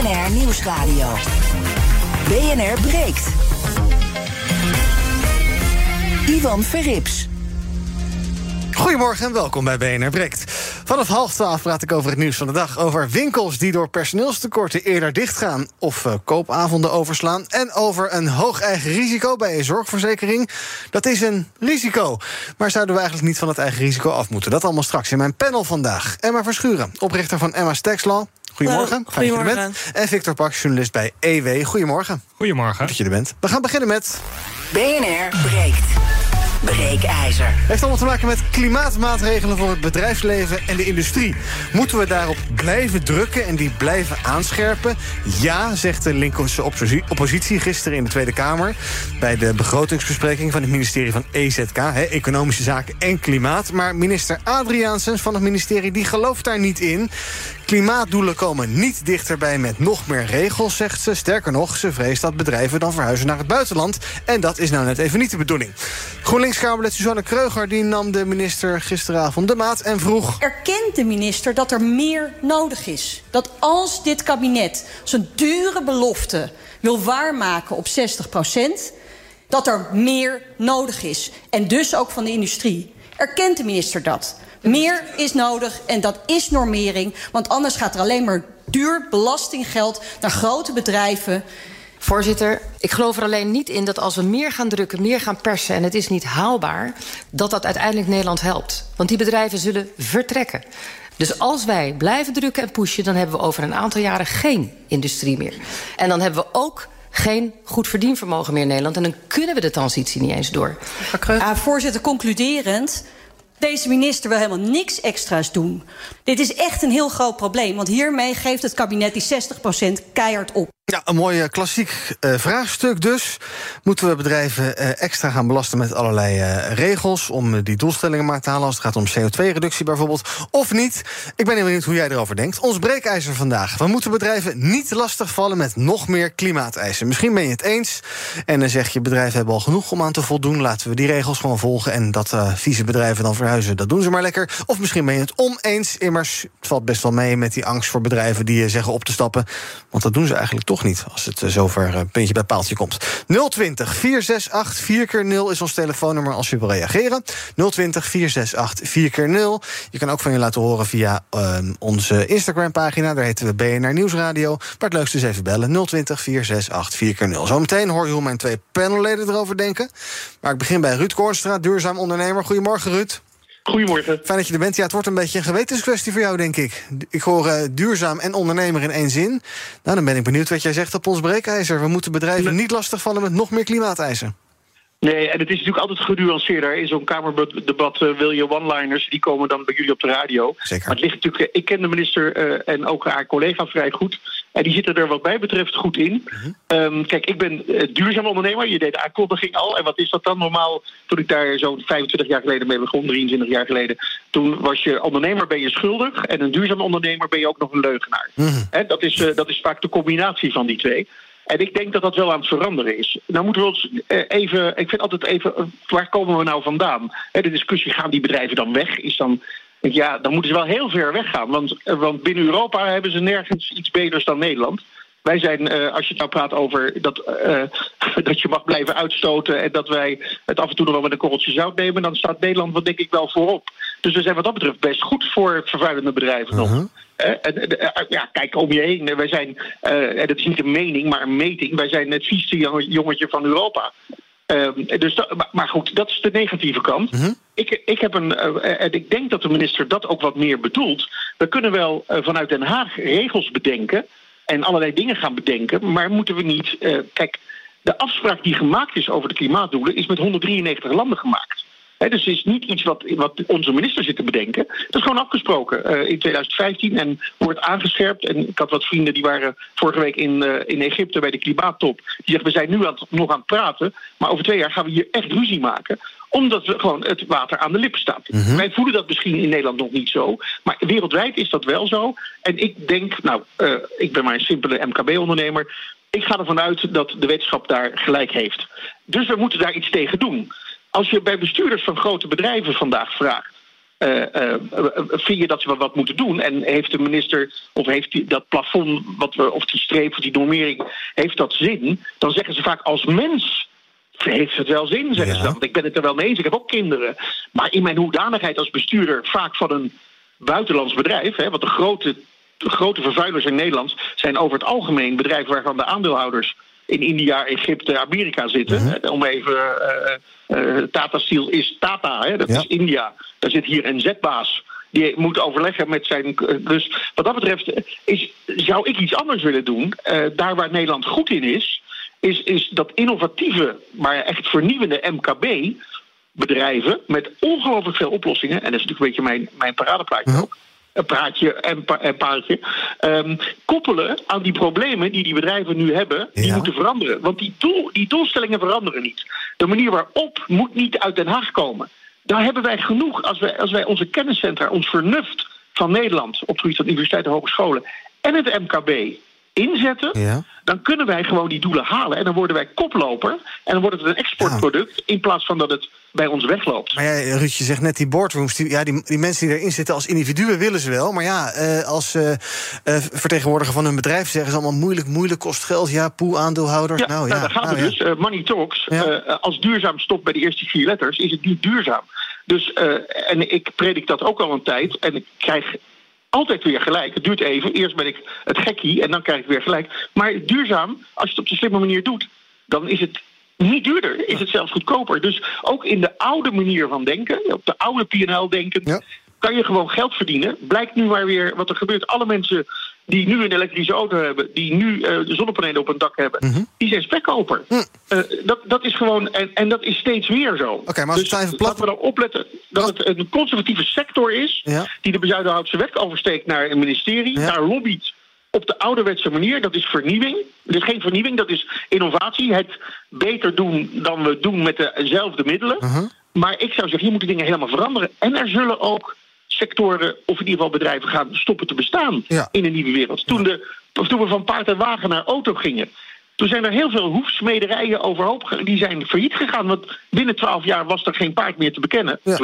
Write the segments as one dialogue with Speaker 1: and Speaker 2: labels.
Speaker 1: BNR Nieuwsradio. BNR breekt. Ivan Verrips.
Speaker 2: Goedemorgen en welkom bij BNR Breekt. Vanaf half twaalf praat ik over het nieuws van de dag. Over winkels die door personeelstekorten eerder dichtgaan... of uh, koopavonden overslaan. En over een hoog eigen risico bij een zorgverzekering. Dat is een risico. Maar zouden we eigenlijk niet van het eigen risico af moeten? Dat allemaal straks in mijn panel vandaag. Emma Verschuren, oprichter van Emma's Tax Law. Goedemorgen.
Speaker 3: Goedemorgen.
Speaker 2: En Victor Pak, journalist bij EW. Goedemorgen.
Speaker 4: Goedemorgen.
Speaker 2: Dat je er bent. We gaan beginnen met...
Speaker 1: BNR breekt. Breekijzer.
Speaker 2: Heeft allemaal te maken met klimaatmaatregelen voor het bedrijfsleven en de industrie. Moeten we daarop blijven drukken en die blijven aanscherpen? Ja, zegt de linkse oppositie gisteren in de Tweede Kamer... bij de begrotingsbespreking van het ministerie van EZK... He, Economische Zaken en Klimaat. Maar minister Adriaansen van het ministerie die gelooft daar niet in. Klimaatdoelen komen niet dichterbij met nog meer regels, zegt ze. Sterker nog, ze vreest dat bedrijven dan verhuizen naar het buitenland. En dat is nou net even niet de bedoeling. GroenLinks-Kamerlid Suzanne Kreuger die nam de minister gisteravond de maat en vroeg...
Speaker 5: Erkent de minister dat er meer nodig is? Dat als dit kabinet zijn dure belofte wil waarmaken op 60 procent... dat er meer nodig is. En dus ook van de industrie. Erkent de minister dat? Meer is nodig en dat is normering. Want anders gaat er alleen maar duur belastinggeld naar grote bedrijven.
Speaker 3: Voorzitter, ik geloof er alleen niet in dat als we meer gaan drukken, meer gaan persen en het is niet haalbaar, dat dat uiteindelijk Nederland helpt. Want die bedrijven zullen vertrekken. Dus als wij blijven drukken en pushen, dan hebben we over een aantal jaren geen industrie meer. En dan hebben we ook geen goed verdienvermogen meer in Nederland. En dan kunnen we de transitie niet eens door.
Speaker 5: Uh, voorzitter, concluderend. Deze minister wil helemaal niks extra's doen. Dit is echt een heel groot probleem, want hiermee geeft het kabinet die 60% keihard op.
Speaker 2: Ja, een mooi klassiek uh, vraagstuk dus. Moeten we bedrijven uh, extra gaan belasten met allerlei regels... om die doelstellingen maar te halen als het gaat om CO2-reductie bijvoorbeeld, of niet? Ik ben benieuwd hoe jij erover denkt. Ons breekijzer vandaag. We moeten bedrijven niet lastigvallen met nog meer klimaateisen. Misschien ben je het eens en dan zeg je... bedrijven hebben al genoeg om aan te voldoen. Laten we die regels gewoon volgen en dat vieze bedrijven dan verhuizen. Dat doen ze maar lekker. Of misschien ben je het oneens. Immers, het valt best wel mee met die angst voor bedrijven... die zeggen op te stappen. Want dat doen ze eigenlijk toch niet als het zover een puntje bij paaltje komt. 020 468 4 keer 0 is ons telefoonnummer als je wil reageren. 020 468 4 keer 0 Je kan ook van je laten horen via uh, onze Instagram-pagina. Daar heten we BNR Nieuwsradio. Maar het leukste is even bellen. 020 468 4 keer 0 Zometeen hoor je hoe mijn twee panelleden erover denken. Maar ik begin bij Ruud Koornstra, duurzaam ondernemer. Goedemorgen, Ruud.
Speaker 6: Goedemorgen.
Speaker 2: Fijn dat je er bent. Ja, het wordt een beetje een gewetenskwestie voor jou, denk ik. Ik hoor uh, duurzaam en ondernemer in één zin. Nou, dan ben ik benieuwd wat jij zegt op ons breekijzer. We moeten bedrijven niet lastigvallen met nog meer klimaateisen.
Speaker 6: Nee, en het is natuurlijk altijd genuanceerder. In zo'n Kamerdebat uh, wil je one-liners, die komen dan bij jullie op de radio.
Speaker 2: Zeker.
Speaker 6: Maar het ligt natuurlijk, ik ken de minister uh, en ook haar collega vrij goed. En die zitten er wat mij betreft goed in.
Speaker 2: Mhm.
Speaker 6: Um, kijk, ik ben uh, duurzaam ondernemer. Je deed de aankondiging al. En wat is dat dan normaal? Toen ik daar zo'n 25 jaar geleden mee begon, 23 jaar geleden. Toen was je ondernemer ben je schuldig. En een duurzaam ondernemer ben je ook nog een leugenaar.
Speaker 2: Mhm.
Speaker 6: Dat, is, uh, dat is vaak de combinatie van die twee. En ik denk dat dat wel aan het veranderen is. Nou moeten we ons uh, even, ik vind altijd even, waar komen we nou vandaan? De discussie, gaan die bedrijven dan weg? Is dan, ja, dan moeten ze wel heel ver weggaan. Want, uh, want binnen Europa hebben ze nergens iets beters dan Nederland. Wij zijn, uh, als je nou praat over dat, uh, dat je mag blijven uitstoten en dat wij het af en toe nog wel met een korreltje zout nemen, dan staat Nederland wat denk ik wel voorop. Dus we zijn wat dat betreft best goed voor vervuilende bedrijven nog.
Speaker 2: Mhm.
Speaker 6: Uh -huh. uh, ja, kijk om je heen. Wij zijn, en dat is niet een mening, maar een meting. Wij zijn het vieste jongetje van Europa. Dus dat, maar goed, dat is de negatieve kant.
Speaker 2: Uh -huh.
Speaker 6: ik, ik, heb een, en ik denk dat de minister dat ook wat meer bedoelt. We kunnen wel vanuit Den Haag regels bedenken en allerlei dingen gaan bedenken. Maar moeten we niet. Kijk, de afspraak die gemaakt is over de klimaatdoelen is met 193 landen gemaakt. He, dus het is niet iets wat, wat onze minister zit te bedenken. Dat is gewoon afgesproken uh, in 2015 en wordt aangescherpt. En ik had wat vrienden die waren vorige week in, uh, in Egypte bij de klimaattop. Die zeggen, we zijn nu aan, nog aan het praten, maar over twee jaar gaan we hier echt ruzie maken omdat we gewoon het water aan de lippen staat.
Speaker 2: Mhm.
Speaker 6: Wij voelen dat misschien in Nederland nog niet zo. Maar wereldwijd is dat wel zo. En ik denk, nou, uh, ik ben maar een simpele MKB-ondernemer. Ik ga ervan uit dat de wetenschap daar gelijk heeft. Dus we moeten daar iets tegen doen. Als je bij bestuurders van grote bedrijven vandaag vraagt. uh, vind je dat ze wat moeten doen? En heeft de minister, of heeft die, dat plafond, wat we, of die streep, of die normering, heeft dat zin? Dan zeggen ze vaak als mens heeft het wel zin, zeggen ze dan. Want ik ben het er wel mee eens, ik heb ook kinderen. Maar in mijn hoedanigheid als bestuurder, vaak van een buitenlands bedrijf, hè, want de grote, de grote vervuilers in Nederland zijn over het algemeen bedrijven waarvan de aandeelhouders in India, Egypte, Amerika zitten. Mhm. Om even. Uh, uh, Tata Steel is Tata, hè, dat is India. Daar zit hier een zetbaas. Die moet overleggen met zijn. Dus wat dat betreft is, zou ik iets anders willen doen. daar waar Nederland goed in is, is, is dat innovatieve, maar echt vernieuwende MKB bedrijven met ongelooflijk veel oplossingen. En dat is natuurlijk een beetje mijn, mijn paradeplaatje mhm. ook. Een praatje en, pa paardje. Um, koppelen aan die problemen die die bedrijven nu hebben, die moeten veranderen. Want die, doel, die doelstellingen veranderen niet. De manier waarop moet niet uit Den Haag komen. Daar hebben wij genoeg. Als wij, als wij onze kenniscentra, ons vernuft van Nederland op het gebied van universiteiten en hogescholen en het MKB inzetten, ja. dan kunnen wij gewoon die doelen halen. En dan worden wij koploper. En dan wordt het een exportproduct in plaats van dat het bij ons wegloopt.
Speaker 2: Maar ja, Ruud, je zegt net die boardrooms, die, ja, die, die mensen die erin zitten als individuen willen ze wel. Maar ja, eh, als uh, uh, vertegenwoordiger van hun bedrijf zeggen ze allemaal moeilijk, moeilijk, kost geld. Ja, poe, aandeelhouders.
Speaker 6: Ja, nou, ja, nou, daar gaan we nou, dus. money talks. als duurzaam stopt bij de eerste vier letters, is het niet duurzaam. Dus, en ik predik dat ook al een tijd. En ik krijg altijd weer gelijk. Het duurt even. Eerst ben ik het gekkie en dan krijg ik weer gelijk. Maar duurzaam, als je het op de slimme manier doet, dan is het niet duurder, is het zelfs goedkoper. Dus ook in de oude manier van denken, op de oude PNL denken, kan je gewoon geld verdienen. Blijkt nu maar weer wat er gebeurt. Alle mensen die nu een elektrische auto hebben, die nu uh, de zonnepanelen op hun dak hebben, mhm. die zijn spekkoper. Mm. dat, dat is gewoon, en, en dat is steeds meer zo.
Speaker 2: Oké, maar als
Speaker 6: dus
Speaker 2: even plat...
Speaker 6: laten we dan opletten dat het een conservatieve sector is, die de bezuidenhoudse wet oversteekt naar een ministerie, ja. daar lobbyt op de ouderwetse manier. Dat is vernieuwing. Dat is geen vernieuwing, dat is innovatie. Het beter doen dan we doen met dezelfde middelen. Mhm. Maar ik zou zeggen, hier moeten dingen helemaal veranderen. En er zullen ook sectoren, of in ieder geval bedrijven, gaan stoppen te bestaan in een nieuwe wereld. Toen, de, toen we van paard en wagen naar auto gingen. Toen zijn er heel veel hoefsmederijen overhoop, die zijn failliet gegaan. Want binnen twaalf jaar was er geen paard meer te bekennen. Ja.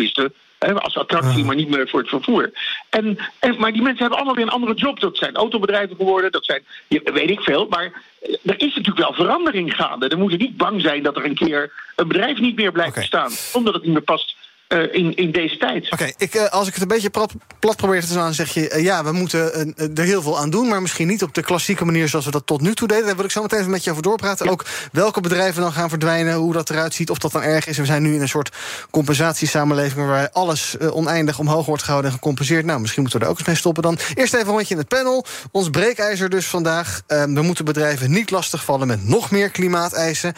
Speaker 6: Als attractie, maar niet meer voor het vervoer. En, en, maar die mensen hebben allemaal weer een andere job. Dat zijn autobedrijven geworden, dat zijn, weet ik veel. Maar er is natuurlijk wel verandering gaande. Er moeten niet bang zijn dat er een keer een bedrijf niet meer blijft bestaan. Omdat het niet meer past uh, in, in deze tijd.
Speaker 2: Oké, ik, uh, als ik het een beetje plat, plat probeer te slaan, zeg je... Uh, ja, we moeten er heel veel aan doen... maar misschien niet op de klassieke manier zoals we dat tot nu toe deden. Daar wil ik zo meteen even met je over doorpraten. Ook welke bedrijven dan gaan verdwijnen, hoe dat eruit ziet... of dat dan erg is. We zijn nu in een soort compensatiesamenleving... waar alles oneindig omhoog wordt gehouden en gecompenseerd. Nou, misschien moeten we er ook eens mee stoppen dan. Eerst even een rondje in het panel. Ons breekijzer dus vandaag. Ehm, we moeten bedrijven niet lastigvallen met nog meer klimaateisen.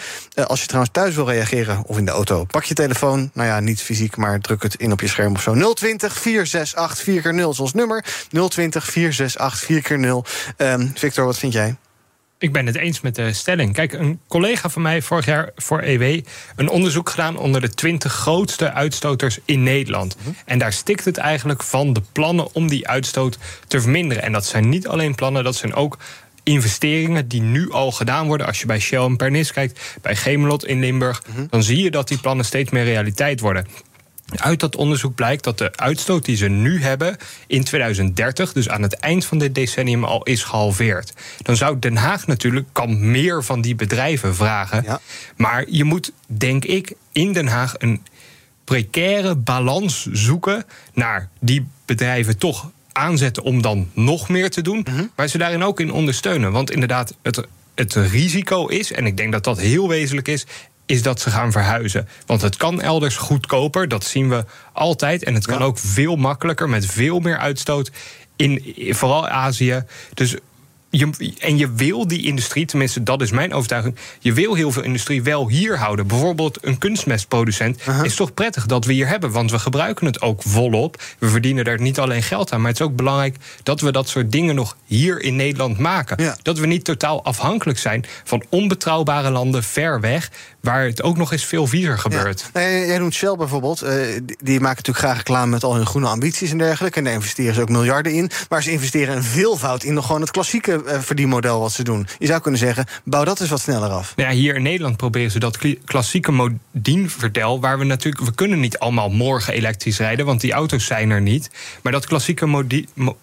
Speaker 2: als je trouwens thuis wil reageren of in de auto... pak je telefoon, nou ja, niet fysiek maar druk het in op je scherm of zo. 020 468 4 keer 0 is ons nummer. 020 468 4 keer 0 um, Victor, wat vind jij?
Speaker 4: Ik ben het eens met de stelling. Kijk, een collega van mij vorig jaar voor EW een onderzoek gedaan onder de 20 grootste uitstoters in Nederland. Mhm. En daar stikt het eigenlijk van de plannen om die uitstoot te verminderen. En dat zijn niet alleen plannen, dat zijn ook investeringen die nu al gedaan worden. Als je bij Shell en Pernis kijkt, bij Gemelot in Limburg, mhm. dan zie je dat die plannen steeds meer realiteit worden. Uit dat onderzoek blijkt dat de uitstoot die ze nu hebben in 2030, dus aan het eind van dit decennium, al is gehalveerd. Dan zou Den Haag natuurlijk kan meer van die bedrijven vragen. Ja. Maar je moet, denk ik, in Den Haag een precaire balans zoeken naar die bedrijven toch aanzetten om dan nog meer te doen, mhm. maar ze daarin ook in ondersteunen. Want inderdaad, het, het risico is, en ik denk dat dat heel wezenlijk is, is dat ze gaan verhuizen. Want het kan elders goedkoper, dat zien we altijd. En het kan ook veel makkelijker met veel meer uitstoot in vooral Azië. Dus je, en je wil die industrie, tenminste dat is mijn overtuiging, je wil heel veel industrie wel hier houden. Bijvoorbeeld een kunstmestproducent is toch prettig dat we hier hebben, want we gebruiken het ook volop. We verdienen daar niet alleen geld aan, maar het is ook belangrijk dat we dat soort dingen nog hier in Nederland maken. Dat we niet totaal afhankelijk zijn van onbetrouwbare landen ver weg waar het ook nog eens veel viezer gebeurt.
Speaker 2: Ja. Nee, jij noemt Shell bijvoorbeeld. Uh, die, die, maken natuurlijk graag reclame met al hun groene ambities en dergelijke. En daar investeren ze ook miljarden in. Maar ze investeren een veelvoud in nog gewoon het klassieke uh, verdienmodel wat ze doen. Je zou kunnen zeggen, bouw dat eens wat sneller af.
Speaker 4: Ja, hier in Nederland proberen ze dat klassieke vertel, waar we natuurlijk, we kunnen niet allemaal morgen elektrisch rijden, want die auto's zijn er niet. Maar dat klassieke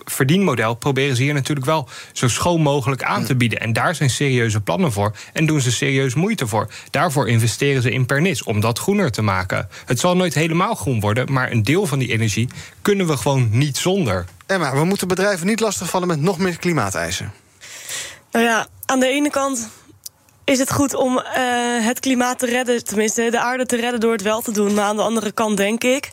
Speaker 4: verdienmodel proberen ze hier natuurlijk wel zo schoon mogelijk aan te bieden. En daar zijn serieuze plannen voor en doen ze serieus moeite voor. Daarvoor investeren ze in pernis om dat groener te maken. Het zal nooit helemaal groen worden, maar een deel van die energie kunnen we gewoon niet zonder.
Speaker 2: Emma, we moeten bedrijven niet lastigvallen met nog meer klimaateisen.
Speaker 7: Nou ja, aan de ene kant is het goed om uh, het klimaat te redden, tenminste de aarde te redden door het wel te doen. Maar aan de andere kant denk ik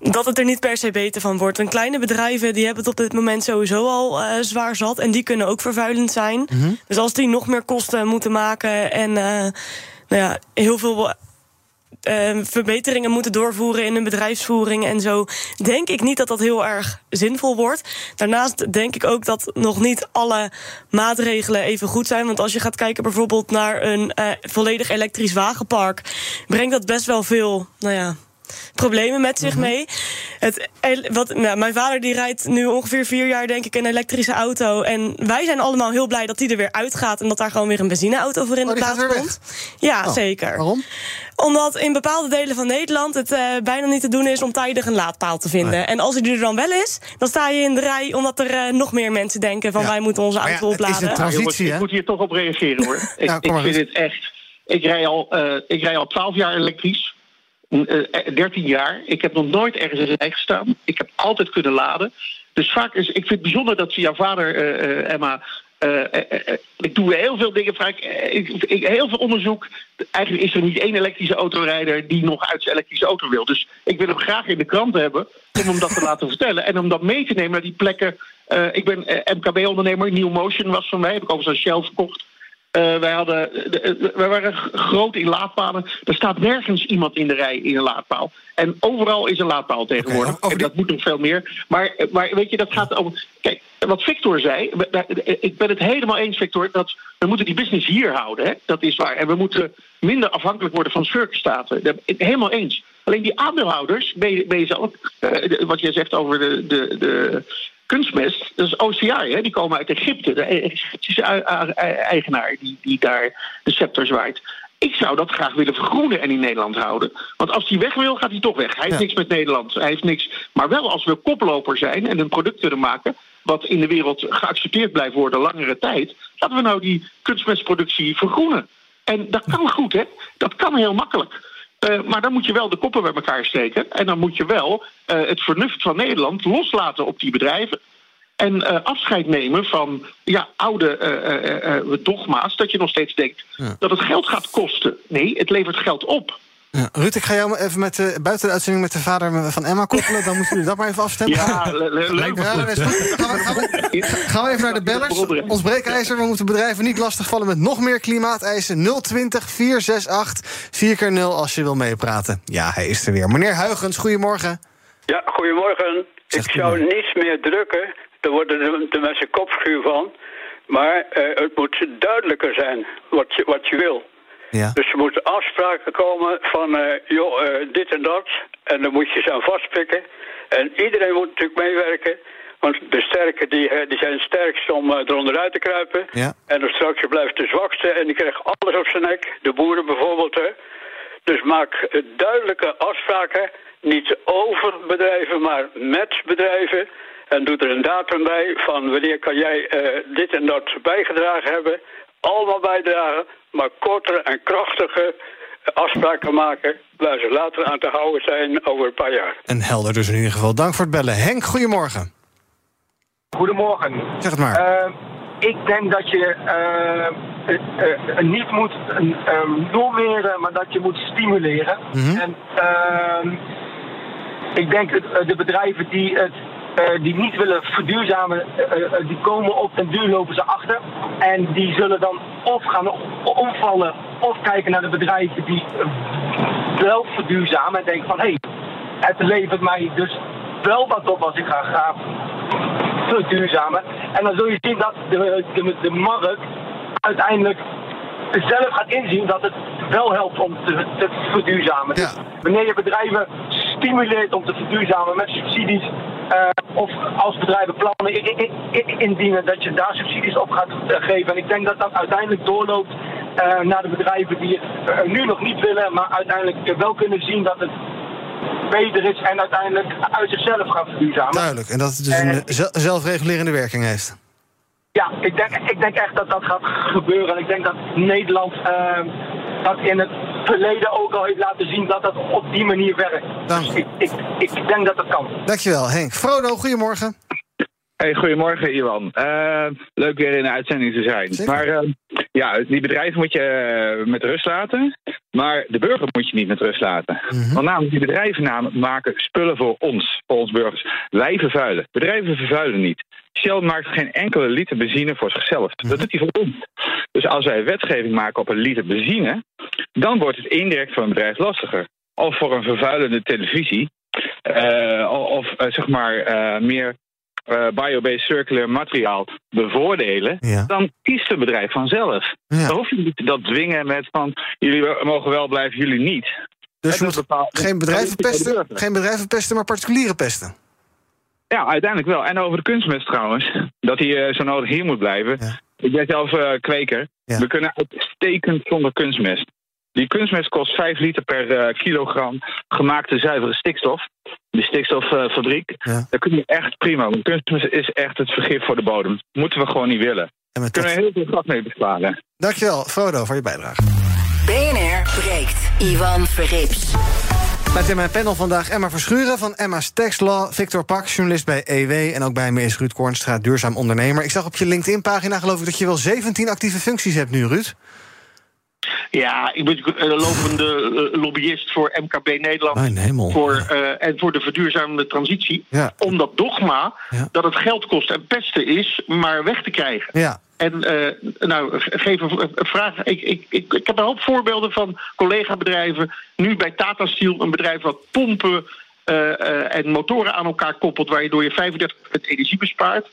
Speaker 7: dat het er niet per se beter van wordt. En kleine bedrijven die hebben het op dit moment sowieso al uh, zwaar zat. En die kunnen ook vervuilend zijn. Mm -hmm. Dus als die nog meer kosten moeten maken en uh, nou ja, heel veel uh, verbeteringen moeten doorvoeren in hun bedrijfsvoering en zo, denk ik niet dat dat heel erg zinvol wordt. Daarnaast denk ik ook dat nog niet alle maatregelen even goed zijn. Want als je gaat kijken bijvoorbeeld naar een uh, volledig elektrisch wagenpark, brengt dat best wel veel, nou ja, problemen met zich mee. Het, wat, nou, mijn vader die rijdt nu ongeveer vier jaar, denk ik, een elektrische auto. En wij zijn allemaal heel blij dat die er weer uitgaat en dat daar gewoon weer een benzineauto voor in de
Speaker 2: oh,
Speaker 7: plaats komt. Ja,
Speaker 2: oh,
Speaker 7: zeker.
Speaker 2: Waarom?
Speaker 7: Omdat in bepaalde delen van Nederland het uh, bijna niet te doen is om tijdig een laadpaal te vinden.
Speaker 2: Nee.
Speaker 7: En als hij er dan wel is, dan sta je in de rij omdat er uh, nog meer mensen denken van
Speaker 2: Ja.
Speaker 7: wij moeten onze auto
Speaker 2: ja, het is
Speaker 7: opladen.
Speaker 2: een
Speaker 6: Nou, jongens,
Speaker 2: Transitie, hè?
Speaker 6: ik moet hier toch op reageren hoor. ik
Speaker 2: Ja,
Speaker 6: ik vind het echt. Ik rij al, eh, ik rij al 12 jaar elektrisch. Eh, 13 jaar. Ik heb nog nooit ergens in de rij gestaan. Ik heb altijd kunnen laden. Dus vaak is. Ik vind het bijzonder dat jouw vader, eh, eh, Emma. eh, eh, eh, ik doe heel veel dingen. Vaak, eh, ik, ik- heel veel onderzoek. Eigenlijk is er niet één elektrische autorijder die nog uit zijn elektrische auto wil. Dus ik wil hem graag in de krant hebben om hem dat te laten vertellen. En om dat mee te nemen naar die plekken. Eh, ik ben eh, MKB-ondernemer. New Motion was van mij. Heb ik overigens aan Shell verkocht. Eh, wij, hadden, de- de- wij waren groot in laadpalen. Er staat nergens iemand in de rij in een laadpaal. En overal is een laadpaal tegenwoordig. En
Speaker 2: die-
Speaker 6: dat moet nog veel meer. Maar, maar weet je, dat gaat over. Kijk, wat Victor zei. Ik ben het helemaal eens, Victor. Dat we moeten die business hier houden. Hè? Dat is waar. En we moeten minder afhankelijk worden van schurkenstaten. Helemaal eens. Alleen die aandeelhouders, ben je, ben je zelf, eh, wat jij zegt over de, de, de kunstmest, dat is OCI, hè? die komen uit Egypte. De Egyptische ui- ui- eigenaar die, die daar de scepter zwaait. Ik zou dat graag willen vergroenen en in Nederland houden. Want als hij weg wil, gaat hij toch weg. Hij heeft
Speaker 2: Ja.
Speaker 6: niks met Nederland. Hij heeft niks. Maar wel als we koploper zijn en een product kunnen maken. wat in de wereld geaccepteerd blijft worden langere tijd. laten we nou die kunstmestproductie vergroenen. En dat kan goed, hè? Dat kan heel makkelijk. Eh, maar dan moet je wel de koppen bij elkaar steken. En dan moet je wel eh, het vernuft van Nederland loslaten op die bedrijven. En eh, afscheid nemen van ja, oude dogma's. Dat je nog steeds denkt
Speaker 2: Ja.
Speaker 6: dat het geld gaat kosten. Nee, het levert geld op.
Speaker 2: Ja. Ruud, ik ga jou even met de, buiten de uitzending met de vader van Emma koppelen. Dan moeten jullie dat maar even afstemmen.
Speaker 6: Ja, le- le- leuk.
Speaker 2: Ja. Gaan we, gaan, we, gaan we even naar de bellers. Ons breekijzer. We moeten bedrijven niet lastigvallen met nog meer klimaateisen. 020 468 4 keer 0 als je wil meepraten. Ja, hij is er weer. Meneer Huigens, goedemorgen.
Speaker 8: Ja, goedemorgen.
Speaker 2: Zeg
Speaker 8: ik zou
Speaker 2: goedemorgen.
Speaker 8: niets meer drukken. Daar worden de, de mensen kopschuw van. Maar eh, het moet duidelijker zijn wat je, wat je wil.
Speaker 2: Ja.
Speaker 8: Dus er moeten afspraken komen van, joh, eh, dit en dat. En dan moet je ze aan vastpikken. En iedereen moet natuurlijk meewerken. Want de sterken die, eh, die zijn het sterkst om eronder uit te kruipen.
Speaker 2: Ja.
Speaker 8: En dan straks blijft de zwakste en die krijgt alles op zijn nek. De boeren bijvoorbeeld. Hè. Dus maak duidelijke afspraken. Niet over bedrijven, maar met bedrijven. En doe er een datum bij van wanneer kan jij dit en dat bijgedragen hebben. Allemaal bijdragen, maar kortere en krachtige afspraken maken... waar ze later aan te houden zijn over een paar jaar.
Speaker 2: En helder dus in ieder geval. Dank voor het bellen. Henk, goedemorgen.
Speaker 9: Goedemorgen.
Speaker 2: Zeg het maar.
Speaker 9: Eh, ik denk dat je eh, eh, niet moet uh, normeren, maar dat je moet stimuleren.
Speaker 2: Mhm.
Speaker 9: En ehm, ik denk de bedrijven die het eh, die niet willen verduurzamen, eh, eh, die komen op den duur lopen ze achter. En die zullen dan of gaan omvallen of kijken naar de bedrijven die wel verduurzamen en denken van hé, hey, het levert mij dus wel wat op als ik ga, ga verduurzamen. En dan zul je zien dat de, de, de markt uiteindelijk zelf gaat inzien dat het wel helpt om te, te verduurzamen. Dus wanneer je bedrijven stimuleert om te verduurzamen met subsidies, eh, of als bedrijven plannen indienen dat je daar subsidies op gaat eh, geven. En ik denk dat dat uiteindelijk doorloopt eh, naar de bedrijven die het nu nog niet willen, maar uiteindelijk wel kunnen zien dat het beter is en uiteindelijk uit zichzelf gaat verduurzamen.
Speaker 2: Duidelijk. En dat het dus een zel- zelfregulerende werking heeft.
Speaker 9: Ja, ik denk, ik denk echt dat dat gaat gebeuren. En ik denk dat Nederland dat in het verleden ook al heeft laten zien dat dat op die manier werkt.
Speaker 2: Dank.
Speaker 9: Dus ik, ik, ik denk dat dat kan.
Speaker 2: Dankjewel, Henk. Frodo, goedemorgen.
Speaker 10: Hey, goedemorgen, Iwan. Eh, leuk weer in de uitzending te zijn. Maar eh, ja, die bedrijven moet je eh, met rust laten. Maar de burger moet je niet met rust laten. Want namelijk, die bedrijven maken spullen voor ons, voor ons burgers. Wij vervuilen. Bedrijven vervuilen niet. Shell maakt geen enkele liter benzine voor zichzelf. Dat doet hij voor ons. Dus als wij wetgeving maken op een liter benzine, dan wordt het indirect voor een bedrijf lastiger. Of voor een vervuilende televisie. of zeg maar meer eh, biobased circular materiaal bevoordelen, dan kiest het bedrijf vanzelf. Dan hoef je niet dat dwingen met van jullie mogen wel blijven, jullie niet.
Speaker 2: Dus
Speaker 10: bepaald-
Speaker 2: Geen bedrijven pesten, geen bedrijven pesten, maar particulieren pesten.
Speaker 10: Ja, uiteindelijk wel. En over de kunstmest trouwens, dat hij eh, zo nodig hier moet blijven. Ik ben zelf eh, kweker. We kunnen uitstekend zonder kunstmest. Die kunstmest kost 5 liter per eh, kilogram gemaakte zuivere stikstof. De stikstoffabriek. Daar kun je echt prima. Want kunstmest is echt het vergif voor de bodem. Moeten we gewoon niet willen. Daar kunnen we heel veel gas mee besparen.
Speaker 2: Dankjewel, Frodo, voor je bijdrage.
Speaker 1: BNR breekt. Ivan Verrips.
Speaker 2: Met in mijn panel vandaag Emma Verschuren van Emma's Tax Law... Victor Pak, journalist bij EW... en ook bij me is Ruud Kornstra, duurzaam ondernemer. Ik zag op je LinkedIn-pagina geloof ik dat je wel 17 actieve functies hebt nu, Ruud.
Speaker 6: Ja, ik ben een lopende eh, lobbyist voor MKB Nederland.
Speaker 2: Mijn.
Speaker 6: Voor, eh, en voor de verduurzamende transitie.
Speaker 2: Ja.
Speaker 6: Om dat dogma dat het geld kost en pesten is, maar weg te krijgen.
Speaker 2: Ja.
Speaker 6: En eh, nou, ge- geef een, vraag. Ik, ik, ik, ik heb een hoop voorbeelden van collega-bedrijven. Nu bij Tata Steel, een bedrijf wat pompen en motoren aan elkaar koppelt, waardoor je 35% energie bespaart.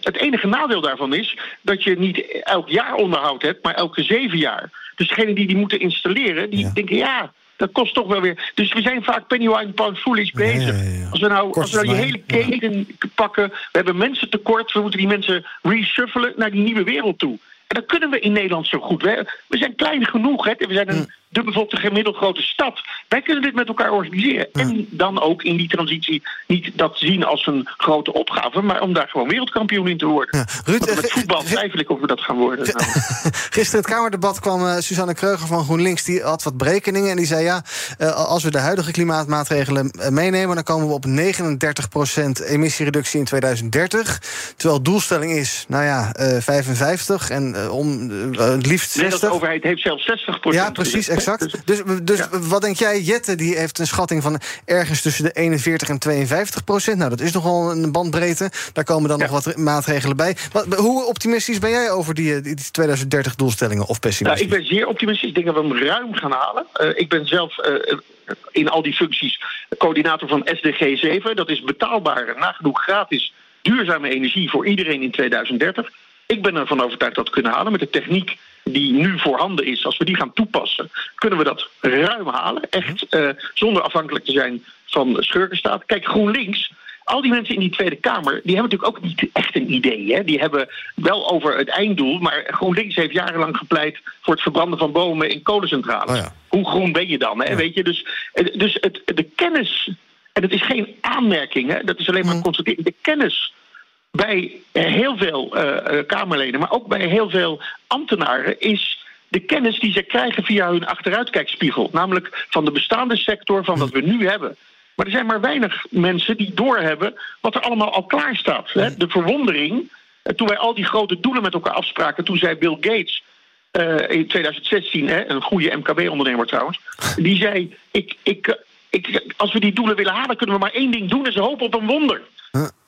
Speaker 6: Het enige nadeel daarvan is dat je niet elk jaar onderhoud hebt, maar elke zeven jaar. Dus degenen die die moeten installeren, die denken ja. Dat kost toch wel weer. Dus we zijn vaak pennywise pound foolish bezig. Als we nou, als we nou die hele keten pakken. We hebben mensen tekort. We moeten die mensen reshuffelen naar die nieuwe wereld toe. En dat kunnen we in Nederland zo goed. We, we zijn klein genoeg. Hè? We zijn een dubbelbevolkte gemiddeld grote stad. Wij kunnen dit met elkaar organiseren. En dan ook in die transitie niet dat zien als een grote opgave. Maar om daar gewoon wereldkampioen in te worden.
Speaker 2: Ruud,
Speaker 6: Want met voetbal twijfel ik of we dat gaan worden. Nou.
Speaker 2: Gisteren het Kamerdebat kwam eh, Suzanne Kreuger van GroenLinks. Die had wat berekeningen en die zei... ja, eh, als we de huidige klimaatmaatregelen eh, meenemen... dan komen we op 39% emissiereductie in 2030. Terwijl doelstelling is, nou ja, eh 55 en eh, om eh, het liefst 60.
Speaker 6: Nederlandse overheid heeft zelfs 60%
Speaker 2: Ja, precies, exact. Dus, dus wat denk jij? Jette die heeft een schatting van ergens tussen de 41 en 52 procent. Nou, dat is nogal een bandbreedte. Daar komen dan nog wat maatregelen bij. Wat, hoe optimistisch ben jij over die, eh, die 2030 doelstellingen of
Speaker 6: Nou,
Speaker 2: pessimistisch?
Speaker 6: ik ben zeer optimistisch. Ik denk dat we hem ruim gaan halen. Eh, ik ben zelf eh, in al die functies coördinator van SDG 7. Dat is betaalbare, nagenoeg gratis, duurzame energie voor iedereen in 2030. Ik ben ervan overtuigd dat we kunnen halen met de techniek die nu voorhanden is. Als we die gaan toepassen, kunnen we dat ruim halen. Echt eh, zonder afhankelijk te zijn van schurkenstaat. Kijk, GroenLinks al die mensen in die Tweede Kamer, die hebben natuurlijk ook niet echt een idee. Hè? Die hebben wel over het einddoel, maar GroenLinks heeft jarenlang gepleit voor het verbranden van bomen in kolencentrales. Hoe groen ben je dan? Hè? Weet je? Dus, eh, dus het, de kennis, en het is geen aanmerking, hè? dat is alleen maar een constatering. De kennis bij heel veel eh, eh, Kamerleden, maar ook bij heel veel ambtenaren, is de kennis die ze krijgen via hun achteruitkijkspiegel. Namelijk van de bestaande sector, van wat we nu hebben. Maar er zijn maar weinig mensen die doorhebben wat er allemaal al klaar staat. Hè? De verwondering, eh, toen wij al die grote doelen met elkaar afspraken, toen zei Bill Gates in 2016, hè, een goede MKB-ondernemer trouwens, die zei: ik, ik, ik, als we die doelen willen halen, kunnen we maar één ding doen en ze hopen op een wonder.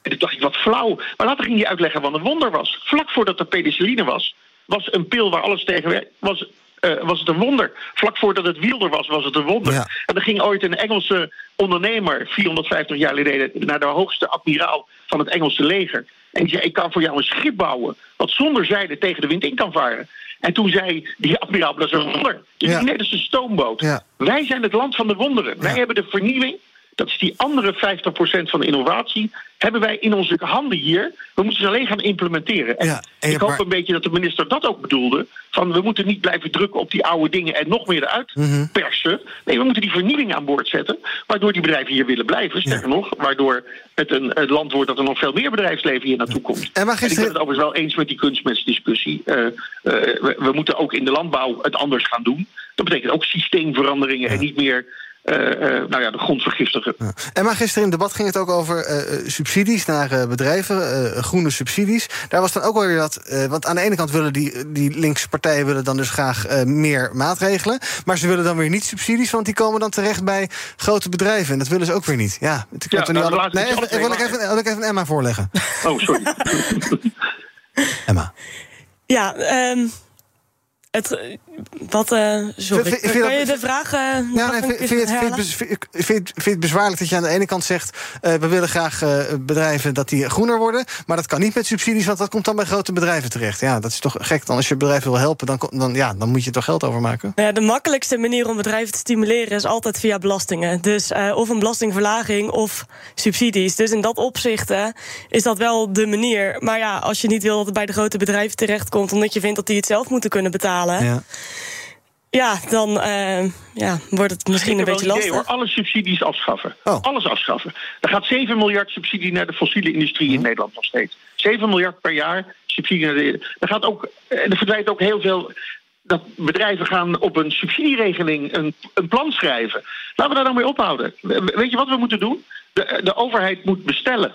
Speaker 6: En toen dacht ik, wat flauw. Maar later ging hij uitleggen wat een wonder was. Vlak voordat er penicilline was, was een pil waar alles tegen was, eh, was het een wonder. Vlak voordat het wiel er was, was het een wonder. En er ging ooit een Engelse ondernemer, 450 jaar geleden, naar de hoogste admiraal van het Engelse leger. En die zei, ik kan voor jou een schip bouwen, wat zonder zijde tegen de wind in kan varen. En toen zei die admiraal, dat is een wonder.
Speaker 2: Ja.
Speaker 6: Nee, dat is een stoomboot.
Speaker 2: Ja.
Speaker 6: Wij zijn het land van de wonderen. Wij hebben de vernieuwing. Dat is die andere 50% van de innovatie. Hebben wij in onze handen hier. We moeten ze alleen gaan implementeren. En
Speaker 2: Ja, en
Speaker 6: ik hoop
Speaker 2: maar-
Speaker 6: een beetje dat de minister dat ook bedoelde. Van we moeten niet blijven drukken op die oude dingen en nog meer eruit
Speaker 2: Mhm.
Speaker 6: persen. Nee, we moeten die vernieuwing aan boord zetten. Waardoor die bedrijven hier willen blijven. Sterker nog, waardoor het een, een land wordt dat er nog veel meer bedrijfsleven hier naartoe komt.
Speaker 2: En maar
Speaker 6: En ik ben het overigens wel eens met die kunstmestdiscussie. Eh, eh, we, we moeten ook in de landbouw het anders gaan doen. Dat betekent ook systeemveranderingen en niet meer nou ja, de grond vergiftigen.
Speaker 2: En maar gisteren in het debat ging het ook over eh, eh, subsidies naar eh, bedrijven, eh, groene subsidies. Daar was dan ook wel weer dat. eh, want aan de ene kant willen die, die linkse partijen willen dan dus graag eh, meer maatregelen. Maar ze willen dan weer niet subsidies, want die komen dan terecht bij grote bedrijven. En dat willen ze ook weer niet. Ja, ik
Speaker 6: Ja,
Speaker 2: kan er niet
Speaker 6: nou,
Speaker 2: alle- nee,
Speaker 6: het
Speaker 2: even, wil ik even, wil ik even Emma voorleggen.
Speaker 6: Oh, sorry.
Speaker 2: Emma.
Speaker 7: Ja, ehm het, wat, eh sorry,
Speaker 2: Vind- vind- vind
Speaker 7: kan je de vraag eh,
Speaker 2: Ja,
Speaker 7: nog
Speaker 2: nee, vind, vind, je het, bezwaarlijk dat je aan de ene kant zegt... eh, we willen graag bedrijven dat die groener worden... maar dat kan niet met subsidies, want dat komt dan bij grote bedrijven terecht. Ja, dat is toch gek. Dan als je bedrijf wil helpen, dan, dan, ja, dan moet je er toch geld over maken.
Speaker 7: Nou ja, de makkelijkste manier om bedrijven te stimuleren is altijd via belastingen. Dus of een belastingverlaging of subsidies. Dus in dat opzicht is dat wel de manier. Maar ja, als je niet wil dat het bij de grote bedrijven terechtkomt, omdat je vindt dat die het zelf moeten kunnen betalen, ja,
Speaker 2: Ja.
Speaker 7: dan eh, ja, wordt het misschien een beetje lastig.
Speaker 6: hoor, alle subsidies afschaffen.
Speaker 2: Oh.
Speaker 6: Alles afschaffen. Er gaat 7 miljard subsidie naar de fossiele industrie
Speaker 2: Mhm.
Speaker 6: in Nederland nog steeds. 7 miljard per jaar subsidie naar de. Er, gaat ook, eh, er verdwijnt ook heel veel. Dat bedrijven gaan op een subsidieregeling een, een plan schrijven. Laten we daar nou mee ophouden. We- Weet je wat we moeten doen? De, de overheid moet bestellen.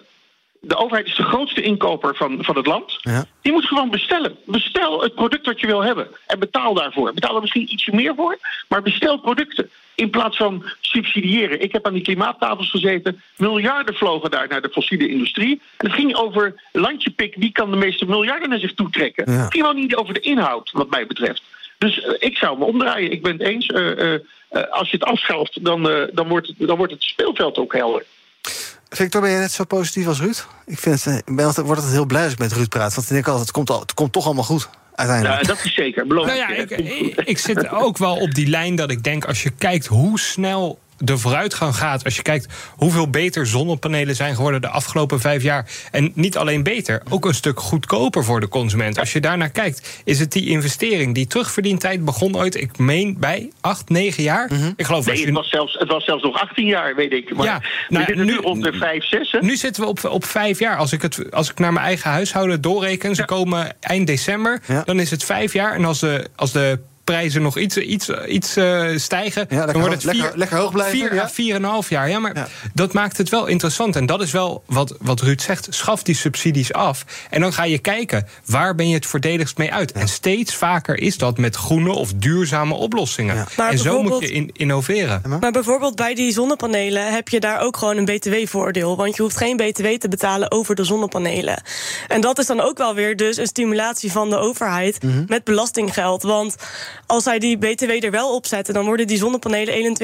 Speaker 6: De overheid is de grootste inkoper van, van het land.
Speaker 2: Ja.
Speaker 6: Die moet gewoon bestellen. Bestel het product wat je wil hebben. En betaal daarvoor. Betaal er misschien ietsje meer voor. Maar bestel producten. In plaats van subsidiëren. Ik heb aan die klimaattafels gezeten. Miljarden vlogen daar naar de fossiele industrie. En het ging over landje pik. Wie kan de meeste miljarden naar zich toe trekken?
Speaker 2: Ja.
Speaker 6: Het ging wel niet over de inhoud, wat mij betreft. Dus eh, ik zou me omdraaien. Ik ben het eens. eh, eh, als je het afschaft, dan, dan, wordt het, dan wordt het speelveld ook helder.
Speaker 2: Victor, ben je net zo positief als Ruud? Ik, vind het, eh, ik ben altijd, word altijd heel blij als ik met Ruud praat. Want dan denk ik altijd, het komt, al, het komt toch allemaal goed, uiteindelijk.
Speaker 6: Ja, dat is zeker. Beloof
Speaker 4: Nou
Speaker 6: ik
Speaker 4: ja, ik, ik, ik zit ook wel op die lijn dat ik denk, als je kijkt hoe snel de vooruitgang gaat, als je kijkt hoeveel beter zonnepanelen zijn geworden de afgelopen vijf jaar. En niet alleen beter, ook een stuk goedkoper voor de consument. Als je daarnaar kijkt, is het die investering, die terugverdientijd begon ooit, ik meen bij acht, negen jaar. Ik geloof als
Speaker 6: Nee,
Speaker 4: je
Speaker 6: het was, zelfs, het was zelfs nog 18 jaar, weet ik. Maar
Speaker 4: Ja,
Speaker 6: we
Speaker 4: nou,
Speaker 6: zitten nu
Speaker 4: nu-
Speaker 6: rond de 5, 6. Hè?
Speaker 4: Nu zitten we op, op vijf jaar. Als ik, het, als ik naar mijn eigen huishouden doorreken, ze komen eind december,
Speaker 2: Ja.
Speaker 4: dan is het vijf jaar. En als de, als de prijzen nog iets, iets, iets eh, stijgen,
Speaker 2: Ja, lekker
Speaker 4: dan wordt het vier,
Speaker 2: lekker- lekker hoog blijven,
Speaker 4: Vier,
Speaker 2: ja.
Speaker 4: ja, vier en een half jaar. Ja, maar
Speaker 2: Ja.
Speaker 4: dat maakt het wel interessant. En dat is wel wat, wat Ruud zegt. Schaf die subsidies af. En dan ga je kijken, waar ben je het voordeligst mee uit? En steeds vaker is dat met groene of duurzame oplossingen. En zo moet je in, innoveren.
Speaker 7: Maar bijvoorbeeld bij die zonnepanelen heb je daar ook gewoon een btw-voordeel. Want je hoeft geen btw te betalen over de zonnepanelen. En dat is dan ook wel weer dus een stimulatie van de overheid
Speaker 2: Mhm.
Speaker 7: met belastinggeld. Want als zij die btw er wel op zetten, dan worden die zonnepanelen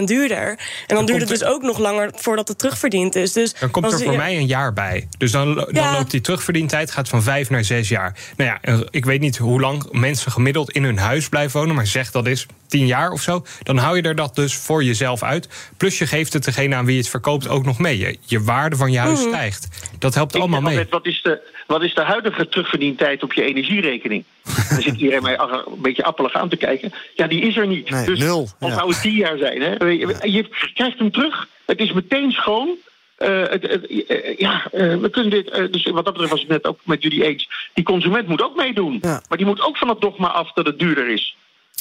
Speaker 7: 21% duurder. En dan, duurt het dus ook nog langer voordat het terugverdiend is. Dus
Speaker 4: Dan komt er voor mij een jaar bij. Dus dan, lo- dan
Speaker 7: Ja.
Speaker 4: loopt die terugverdientijd gaat van vijf naar zes jaar. Nou ja, en ik weet niet hoe lang mensen gemiddeld in hun huis blijven wonen, maar zeg dat is tien jaar of zo. Dan hou je er dat dus voor jezelf uit. Plus je geeft het degene aan wie je het verkoopt ook nog mee. Je, je waarde van je huis
Speaker 7: Mhm.
Speaker 4: stijgt. Dat helpt allemaal mee.
Speaker 6: wat, is de, wat is de huidige terugverdientijd op je energierekening? Dan zit iedereen mij een beetje appelig aan te kijken. Ja, die is er niet.
Speaker 2: Nee,
Speaker 6: dus
Speaker 2: nul,
Speaker 6: Of
Speaker 2: ja.
Speaker 6: zou het tien jaar zijn. Hè? Je, je krijgt hem terug. Het is meteen schoon. Eh, het, het- eh, ja, eh, we kunnen dit. dus wat dat betreft was ik net ook met jullie eens. Die consument moet ook meedoen.
Speaker 2: Ja.
Speaker 6: Maar die moet ook van het dogma af dat het duurder is.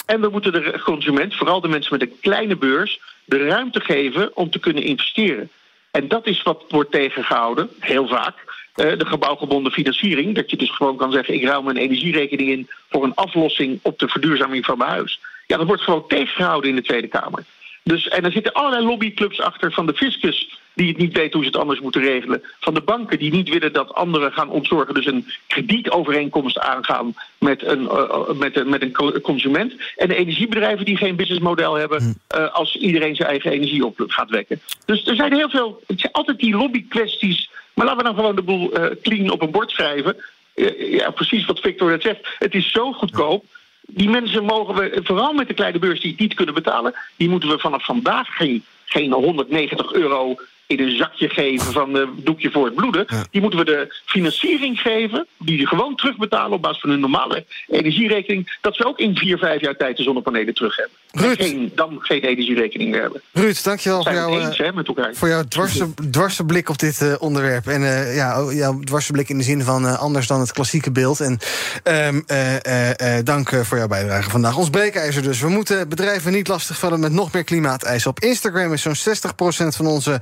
Speaker 6: En we moeten de consument, vooral de mensen met een kleine beurs, de ruimte geven om te kunnen investeren. En dat is wat wordt tegengehouden, heel vaak. eh, de gebouwgebonden financiering. Dat je dus gewoon kan zeggen: ik ruim mijn energierekening in voor een aflossing op de verduurzaming van mijn huis. Ja, dat wordt gewoon tegengehouden in de Tweede Kamer. Dus, en er zitten allerlei lobbyclubs achter van de fiscus. Die het niet weten hoe ze het anders moeten regelen. Van de banken die niet willen dat anderen gaan ontzorgen. Dus een kredietovereenkomst aangaan met een, eh, met een, met een co- consument. En de energiebedrijven die geen businessmodel hebben. eh, als iedereen zijn eigen energie op gaat wekken. Dus er zijn heel veel. Het zijn altijd die lobbykwesties. Maar laten we dan gewoon de boel eh, clean op een bord schrijven. Eh, ja, precies wat Victor net zegt. Het is zo goedkoop. die mensen mogen we, vooral met de kleine beurs die het niet kunnen betalen, die moeten we vanaf vandaag geen, geen 190 euro in een zakje geven van een doekje voor het bloeden. Die moeten we de financiering geven, die ze gewoon terugbetalen op basis van hun normale energierekening. Dat ze ook in vier, vijf jaar tijd de zonnepanelen terug hebben.
Speaker 2: Ruud.
Speaker 6: En geen, dan geen energierekening meer hebben.
Speaker 2: Ruud, dankjewel voor
Speaker 6: eens,
Speaker 2: eh,
Speaker 6: hè, met elkaar.
Speaker 2: voor jouw dwarse, dwarse blik op dit eh, onderwerp. En eh, ja, oh, jouw dwarse blik in de zin van anders dan het klassieke beeld. En ehm, eh, eh, eh, dank voor jouw bijdrage vandaag. Ons breekijzer dus. We moeten bedrijven niet lastigvallen met nog meer klimaateisen. Op Instagram is zo'n 60% van onze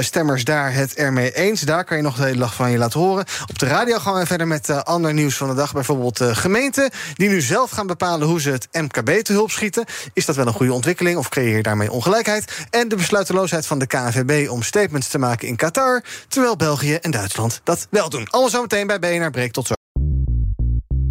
Speaker 2: stemmers daar het ermee eens. Daar kan je nog de hele dag van je laten horen. Op de radio gaan we verder met ander nieuws van de dag. Bijvoorbeeld gemeenten die nu zelf gaan bepalen hoe ze het MKB te hulp schieten. Is dat wel een goede ontwikkeling of creëer je daarmee ongelijkheid? En de besluiteloosheid van de KNVB om statements te maken in Qatar... terwijl België en Duitsland dat wel doen. Allemaal zo meteen bij BNR Breek. Tot zo.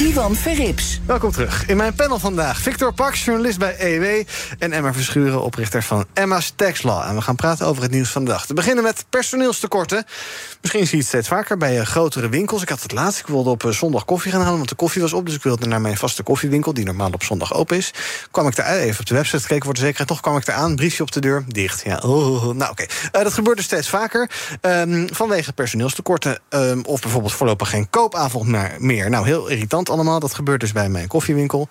Speaker 1: Ivan Verrips.
Speaker 2: Welkom terug. In mijn panel vandaag Victor Pax, journalist bij EW... en Emma Verschuren, oprichter van Emma's Tax Law. En we gaan praten over het nieuws van de dag. Te beginnen met personeelstekorten. Misschien zie je het steeds vaker bij eh, grotere winkels. Ik had het laatst, ik wilde op eh, zondag koffie gaan halen... want de koffie was op, dus ik wilde naar mijn vaste koffiewinkel... die normaal op zondag open is. Kwam ik daar even op de website gekeken voor de zekerheid... toch kwam ik daar aan, briefje op de deur, dicht. Ja, oh, nou oké. Eh, dat gebeurt dus steeds vaker. Ehm, vanwege personeelstekorten ehm, of bijvoorbeeld voorlopig geen koopavond meer. Nou, heel irritant allemaal. Dat gebeurt dus bij mijn koffiewinkel.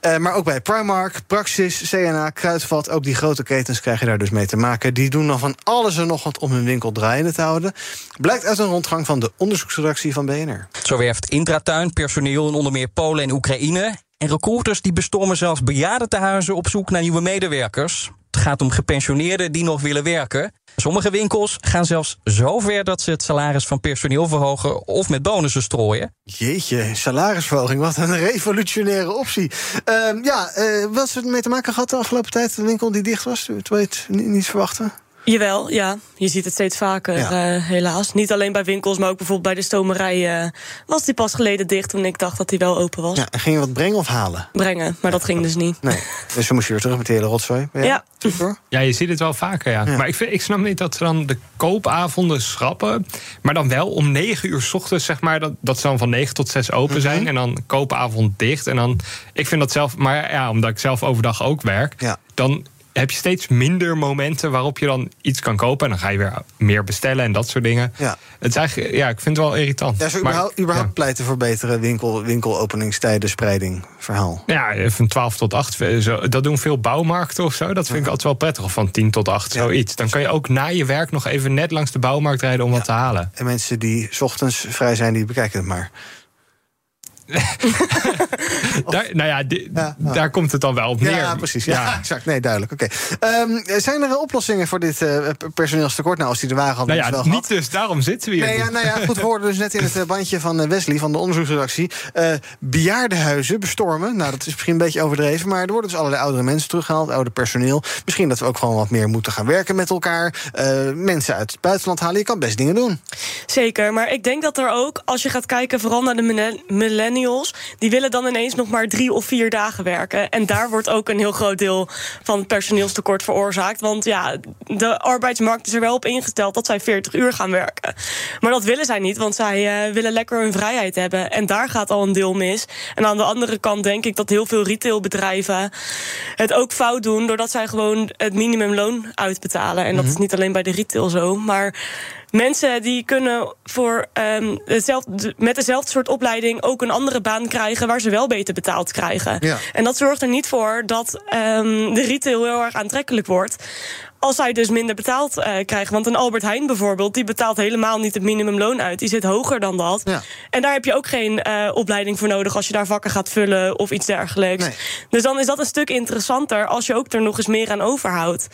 Speaker 2: Eh, maar ook bij Primark, Praxis, CNA, Kruidvat... ook die grote ketens krijgen daar dus mee te maken. Die doen dan van alles en nog wat om hun winkel draaiende te houden. Blijkt uit een rondgang van de onderzoeksredactie van BNR.
Speaker 11: Zo werft Intratuin personeel in onder meer Polen en Oekraïne. En recruiters die bestormen zelfs bejaardentehuizen op zoek naar nieuwe medewerkers. Het gaat om gepensioneerden die nog willen werken. Sommige winkels gaan zelfs zo ver dat ze het salaris van personeel verhogen of met bonussen strooien.
Speaker 2: Jeetje, salarisverhoging, wat een revolutionaire optie. Ehm, ja, eh wat ze ermee te maken gehad de afgelopen tijd? De winkel die dicht was, terwijl je het ni- niet verwachten?
Speaker 7: Jawel, ja. Je ziet het steeds vaker,
Speaker 2: Ja.
Speaker 7: eh, helaas. Niet alleen bij winkels, maar ook bijvoorbeeld bij de stomerij... eh, was die pas geleden dicht toen ik dacht dat die wel open was.
Speaker 2: Ja, ging je wat brengen of halen?
Speaker 7: Brengen, maar dat ging dus niet.
Speaker 2: Nee, dus we moesten weer terug met de hele rotzooi.
Speaker 7: Ja.
Speaker 4: Ja, je ziet het wel vaker, ja. Maar ik, vind, ik snap niet dat ze dan de koopavonden schrappen. Maar dan wel om negen uur 's ochtends, zeg maar. Dat, dat ze dan van negen tot zes open zijn. En dan koopavond dicht. En dan, ik vind dat zelf, maar ja, omdat ik zelf overdag ook werk.
Speaker 2: Ja.
Speaker 4: Dan heb je steeds minder momenten waarop je dan iets kan kopen. En dan ga je weer meer bestellen en dat soort dingen.
Speaker 2: Ja.
Speaker 4: Het is eigenlijk, ja, ik vind het wel irritant.
Speaker 2: Ja, zo
Speaker 4: Maar-
Speaker 2: überhaupt, überhaupt
Speaker 4: ja.
Speaker 2: pleiten voor betere winkel, winkelopeningstijden, spreiding, verhaal.
Speaker 4: Ja, van 12 tot 8. Zo, dat doen veel bouwmarkten of zo. Dat vind ik altijd wel prettig. Of van 10 tot 8, zoiets. Dan kan je ook na je werk nog even net langs de bouwmarkt rijden om wat te halen.
Speaker 2: En mensen die 's ochtends vrij zijn, die bekijken het maar.
Speaker 4: Daar, nou ja, di- daar komt het dan wel op neer.
Speaker 2: Ja, precies. Ja, exact. Nee, duidelijk. Oké. Ehm, zijn er oplossingen voor dit eh, personeelstekort? Nou, als die er waren, hadden
Speaker 4: Nou ja,
Speaker 2: het wel
Speaker 4: niet dus. Daarom zitten we hier.
Speaker 2: Nee, ja, nou ja, goed, we hoorden dus net in het eh, bandje van eh, Wesley van de onderzoeksredactie. eh bejaardenhuizen bestormen. Nou, dat is misschien een beetje overdreven. Maar er worden dus allerlei oudere mensen teruggehaald, ouder personeel. Misschien dat we ook gewoon wat meer moeten gaan werken met elkaar. eh, mensen uit het buitenland halen. Je kan best dingen doen.
Speaker 7: Zeker, maar ik denk dat er ook, als je gaat kijken vooral naar de millen- millennials... die willen dan ineens nog maar drie of vier dagen werken. En daar wordt ook een heel groot deel van het personeelstekort veroorzaakt. Want ja, de arbeidsmarkt is er wel op ingesteld dat zij 40 uur gaan werken. Maar dat willen zij niet, want zij eh, willen lekker hun vrijheid hebben. En daar gaat al een deel mis. En aan de andere kant denk ik dat heel veel retailbedrijven het ook fout doen... doordat zij gewoon het minimumloon uitbetalen. En dat is niet alleen bij de retail zo, maar... Mensen die kunnen voor, ehm, hetzelfde, met dezelfde soort opleiding ook een andere baan krijgen waar ze wel beter betaald krijgen.
Speaker 2: Ja.
Speaker 7: En dat zorgt er niet voor dat ehm, de retail heel erg aantrekkelijk wordt. Als zij dus minder betaald eh, krijgen. Want een Albert Heijn bijvoorbeeld, die betaalt helemaal niet het minimumloon uit. Die zit hoger dan dat.
Speaker 2: Ja.
Speaker 7: En daar heb je ook geen eh, opleiding voor nodig als je daar vakken gaat vullen of iets dergelijks.
Speaker 2: Nee.
Speaker 7: Dus dan is dat een stuk interessanter als je ook er nog eens meer aan overhoudt.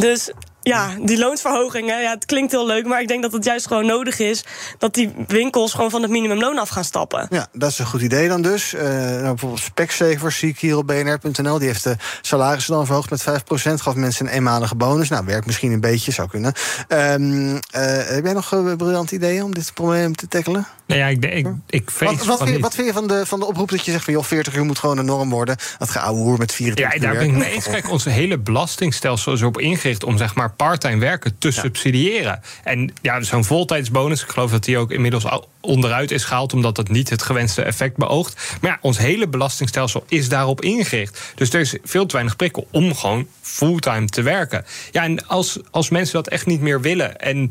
Speaker 7: Dus ja, die loonsverhogingen, ja, het klinkt heel leuk, maar ik denk dat het juist gewoon nodig is dat die winkels gewoon van het minimumloon af gaan stappen.
Speaker 2: Ja, dat is een goed idee dan dus. Uh, nou, bijvoorbeeld Specsavers zie ik hier op bnr.nl. Die heeft de salarissen dan verhoogd met 5%. Gaf mensen een eenmalige bonus. Nou, werkt misschien een beetje, zou kunnen. Um, uh, heb jij nog uh, briljante ideeën om dit probleem te tackelen?
Speaker 4: Nou ja, ik, ik, ik
Speaker 2: wat, wat, vind, wat, vind, je van de, van de oproep dat je zegt van joh, 40 uur moet gewoon een norm worden? Dat geouwe hoer met 24
Speaker 4: uur. Ja, daar ben ik mee eens. Kijk, onze hele belastingstelsel is erop ingericht om zeg maar parttime werken te subsidiëren. En ja, zo'n voltijdsbonus, ik geloof dat die ook inmiddels al onderuit is gehaald, omdat dat niet het gewenste effect beoogt. Maar ja, ons hele belastingstelsel is daarop ingericht. Dus er is veel te weinig prikkel om gewoon fulltime te werken. Ja, en als, als mensen dat echt niet meer willen en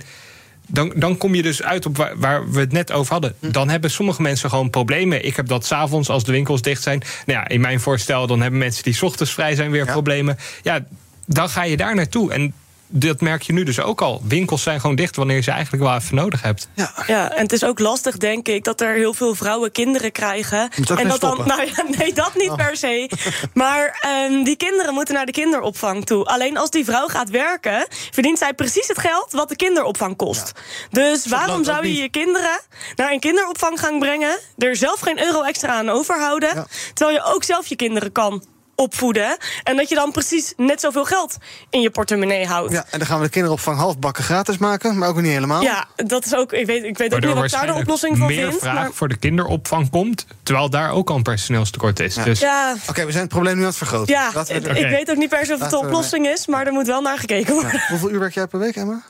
Speaker 4: dan, dan kom je dus uit op waar, waar, we het net over hadden. Hm. Dan hebben sommige mensen gewoon problemen. Ik heb dat s'avonds als de winkels dicht zijn. Nou ja, in mijn voorstel, dan hebben mensen die ochtends vrij zijn weer problemen. Ja, dan ga je daar naartoe. En dat merk je nu dus ook al. Winkels zijn gewoon dicht wanneer je ze eigenlijk wel even nodig hebt.
Speaker 7: Ja, ja en het is ook lastig, denk ik, dat er heel veel vrouwen kinderen krijgen.
Speaker 2: en
Speaker 7: dat
Speaker 2: dan,
Speaker 7: nou ja, nee, dat niet oh. per se. Maar um, die kinderen moeten naar de kinderopvang toe. Alleen als die vrouw gaat werken, verdient zij precies het geld wat de kinderopvang kost. Dus waarom zou je je kinderen naar een kinderopvang gaan brengen, er zelf geen euro extra aan overhouden, terwijl je ook zelf je kinderen kan opvoeden. En dat je dan precies net zoveel geld in je portemonnee houdt.
Speaker 2: Ja, en dan gaan we de kinderopvang halfbakken gratis maken, maar ook niet helemaal.
Speaker 7: Ja, dat is ook. Ik weet, ik weet ook niet wat daar de oplossing voor
Speaker 4: meer
Speaker 7: vindt.
Speaker 4: meer vraag voor de kinderopvang komt, terwijl daar ook al een personeelstekort is.
Speaker 2: Ja.
Speaker 4: Dus...
Speaker 7: Ja.
Speaker 2: Oké, we zijn het probleem nu aan het vergroten.
Speaker 7: Ja, ik weet ook niet per se of het de oplossing is, maar er moet wel naar gekeken worden.
Speaker 2: Hoeveel uur werk jij per week, Emma?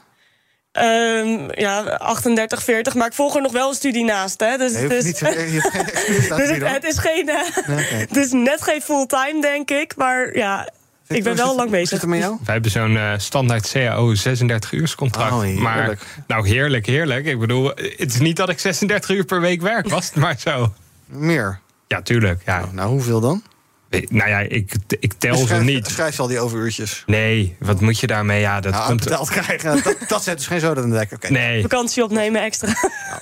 Speaker 7: Um, ja, 38, 40. Maar ik volg er nog wel een studie naast. Hè. Dus,
Speaker 2: dus, niet, dus
Speaker 7: het, het, is geen, uh, nee, okay. het is net geen fulltime, denk ik. Maar ja, ik ben wel lang bezig.
Speaker 2: Zit met jou?
Speaker 4: Wij hebben zo'n uh, standaard CAO 36 uur contract.
Speaker 2: Oh,
Speaker 4: maar nou, heerlijk, heerlijk. Ik bedoel, het is niet dat ik 36 uur per week werk, was het maar zo.
Speaker 2: Meer?
Speaker 4: Ja, tuurlijk. Ja.
Speaker 2: Nou, nou hoeveel dan?
Speaker 4: Nou ja, ik, ik tel
Speaker 2: schrijf,
Speaker 4: ze niet.
Speaker 2: Schrijf je al die overuurtjes?
Speaker 4: Nee, wat moet je daarmee? Ja, dat
Speaker 2: nou,
Speaker 4: komt...
Speaker 2: betaald krijgen, dat, dat zet dus geen zoden in de dek. Okay.
Speaker 4: Nee.
Speaker 7: Vakantie opnemen extra.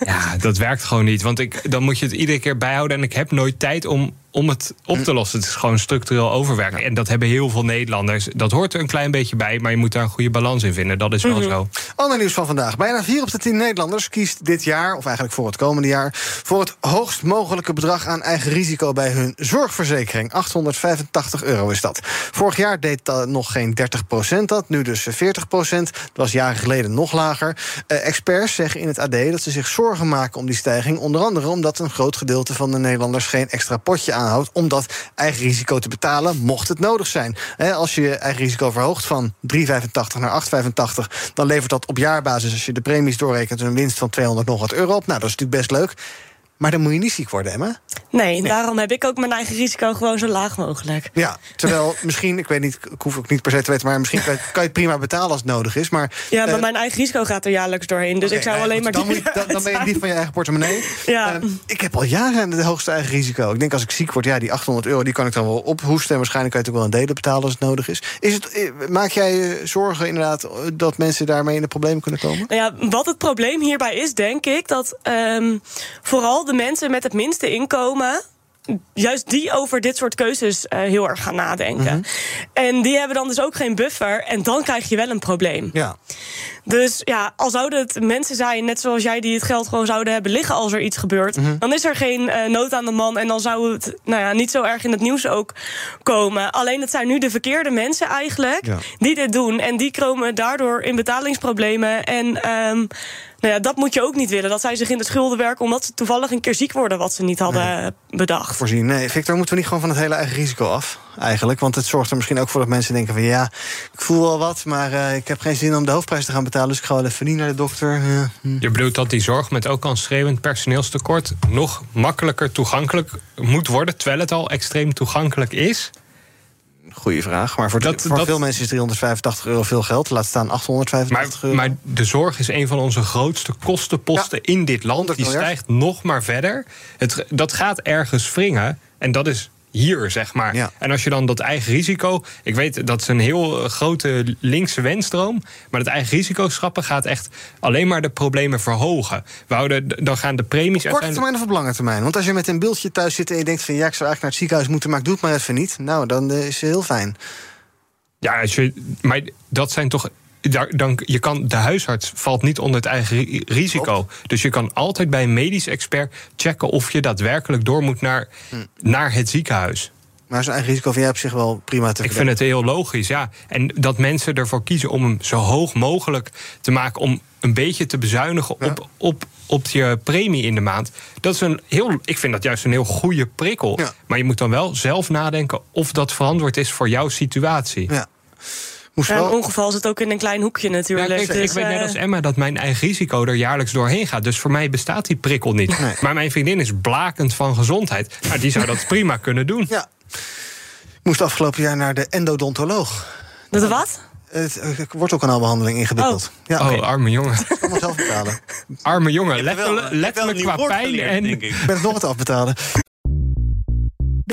Speaker 4: Ja, dat werkt gewoon niet. Want ik, dan moet je het iedere keer bijhouden. En ik heb nooit tijd om, om het op te lossen. Het is gewoon structureel overwerken. En dat hebben heel veel Nederlanders. Dat hoort er een klein beetje bij, maar je moet daar een goede balans in vinden. Dat is wel
Speaker 2: Mhm.
Speaker 4: zo.
Speaker 2: Ander nieuws van vandaag. Bijna 4 op de 10 Nederlanders kiest dit jaar, of eigenlijk voor het komende jaar, voor het hoogst mogelijke bedrag aan eigen risico bij hun zorgverzekering. 885 euro is dat. Vorig jaar deed dat nog geen 30% dat, nu dus 40% Dat was jaren geleden nog lager. Eh, experts zeggen in het AD dat ze zich zorgen maken om die stijging. Onder andere omdat een groot gedeelte van de Nederlanders geen extra potje aanhoudt om dat eigen risico te betalen, mocht het nodig zijn. Als je je eigen risico verhoogt van 3,85 naar 8,85, dan levert dat op jaarbasis, als je de premies doorrekent, een winst van 200 nog wat euro op. Nou, dat is natuurlijk best leuk. Maar dan moet je niet ziek worden, Emma.
Speaker 7: Nee, daarom heb ik ook mijn eigen risico gewoon zo laag mogelijk.
Speaker 2: Ja, terwijl misschien, ik weet niet, ik hoef ook niet per se te weten, maar misschien kan je, het prima betalen als het nodig is. Maar,
Speaker 7: Ja, maar
Speaker 2: eh,
Speaker 7: mijn eigen risico gaat er jaarlijks doorheen. Dus ik zou
Speaker 2: nou
Speaker 7: alleen maar
Speaker 2: goed, dan,
Speaker 7: die
Speaker 2: moet je- dan, dan ben je niet van je eigen portemonnee.
Speaker 7: Ja.
Speaker 2: Eh, ik heb al jaren het hoogste eigen risico. Ik denk als ik ziek word, ja, die 800 euro die kan ik dan wel ophoesten. En waarschijnlijk kan je het ook wel een delen betalen als het nodig is. is het, eh, maak jij je zorgen inderdaad dat mensen daarmee in de problemen kunnen komen?
Speaker 7: Nou ja, wat het probleem hierbij is, denk ik, dat ehm, vooral de mensen met het minste inkomen. Juist die over dit soort keuzes eh, heel erg gaan nadenken. En die hebben dan dus ook geen buffer. En dan krijg je wel een probleem.
Speaker 2: Ja.
Speaker 7: Dus ja, al zouden het mensen zijn, net zoals jij, die het geld gewoon zouden hebben liggen als er iets gebeurt,
Speaker 2: Mhm.
Speaker 7: dan is er geen eh, nood aan de man en dan zou het nou ja, niet zo erg in het nieuws ook komen. Alleen het zijn nu de verkeerde mensen eigenlijk
Speaker 2: Ja.
Speaker 7: die dit doen. En die komen daardoor in betalingsproblemen. En ehm, nou ja, dat moet je ook niet willen. Dat zij zich in de schulden werken omdat ze toevallig een keer ziek worden, wat ze niet hadden bedacht.
Speaker 2: Voorzien. Nee, Victor, moeten we niet gewoon van het hele eigen risico af? Eigenlijk. Want het zorgt er misschien ook voor dat mensen denken van ja, ik voel wel wat, maar eh, ik heb geen zin om de hoofdprijs te gaan betalen. Dus ik ga wel even niet naar de dokter. Hm.
Speaker 4: Je bedoelt dat die zorg met ook al een schreeuwend personeelstekort nog makkelijker toegankelijk moet worden, terwijl het al extreem toegankelijk is?
Speaker 2: Goeie vraag. Maar voor,
Speaker 4: Dat-
Speaker 2: voor
Speaker 4: dat-
Speaker 2: veel mensen is 385 euro veel geld. Laat staan 885
Speaker 4: Maar,
Speaker 2: euro.
Speaker 4: maar de zorg is een van onze grootste kostenposten in dit land.
Speaker 2: 100
Speaker 4: Die stijgt nog maar verder. Het, dat gaat ergens wringen. En dat is hier, zeg maar.
Speaker 2: Ja.
Speaker 4: En als je dan dat eigen risico... Ik weet, dat is een heel eh, grote linkse wensdroom. Maar dat eigen risico schrappen gaat echt alleen maar de problemen verhogen. We houden, dan gaan de premies
Speaker 2: Korte
Speaker 4: uiteindelijk...
Speaker 2: termijn of op lange termijn? Want als je met een beeldje thuis zit en je denkt van ja, ik zou eigenlijk naar het ziekenhuis moeten, maar ik doe het maar even niet. Nou, dan eh, is het heel fijn.
Speaker 4: Ja, als je, maar dat zijn toch. Daar- Dan, je kan, de huisarts valt niet onder het eigen ri- risico. Dus je kan altijd bij een medisch expert checken of je daadwerkelijk door moet naar, naar het ziekenhuis.
Speaker 2: Maar zijn eigen risico vind jij op zich wel prima te
Speaker 4: Ik vind het heel logisch, ja. En dat mensen ervoor kiezen om hem zo hoog mogelijk te maken... om een beetje te bezuinigen op, op, op je premie in de maand. Dat is een heel, ik vind dat juist een heel goede prikkel. Maar je moet dan wel zelf nadenken of dat verantwoord is voor jouw situatie.
Speaker 2: Ja.
Speaker 7: Ja, een ongeval zit ook in een klein hoekje natuurlijk.
Speaker 4: Ja, kijk,
Speaker 7: Dus,
Speaker 4: ik weet net
Speaker 7: eh,
Speaker 4: als Emma dat mijn eigen risico er jaarlijks doorheen gaat. Dus voor mij bestaat die prikkel niet. Maar mijn vriendin is blakend van gezondheid. Nou, die zou dat prima kunnen doen.
Speaker 2: Ja. Ik moest afgelopen jaar naar de endodontoloog.
Speaker 7: Dat de wat?
Speaker 2: Het eh, wortelkanaalbehandeling ingewikkeld. Ja,
Speaker 4: Oh, arme jongen.
Speaker 2: allemaal zelf betalen.
Speaker 4: Arme jongen,
Speaker 2: Ik
Speaker 4: letterlijk,
Speaker 2: ik een
Speaker 4: qua pijn.
Speaker 2: geleerd,
Speaker 4: En
Speaker 2: denk ik. Ik ben het nog het afbetalen.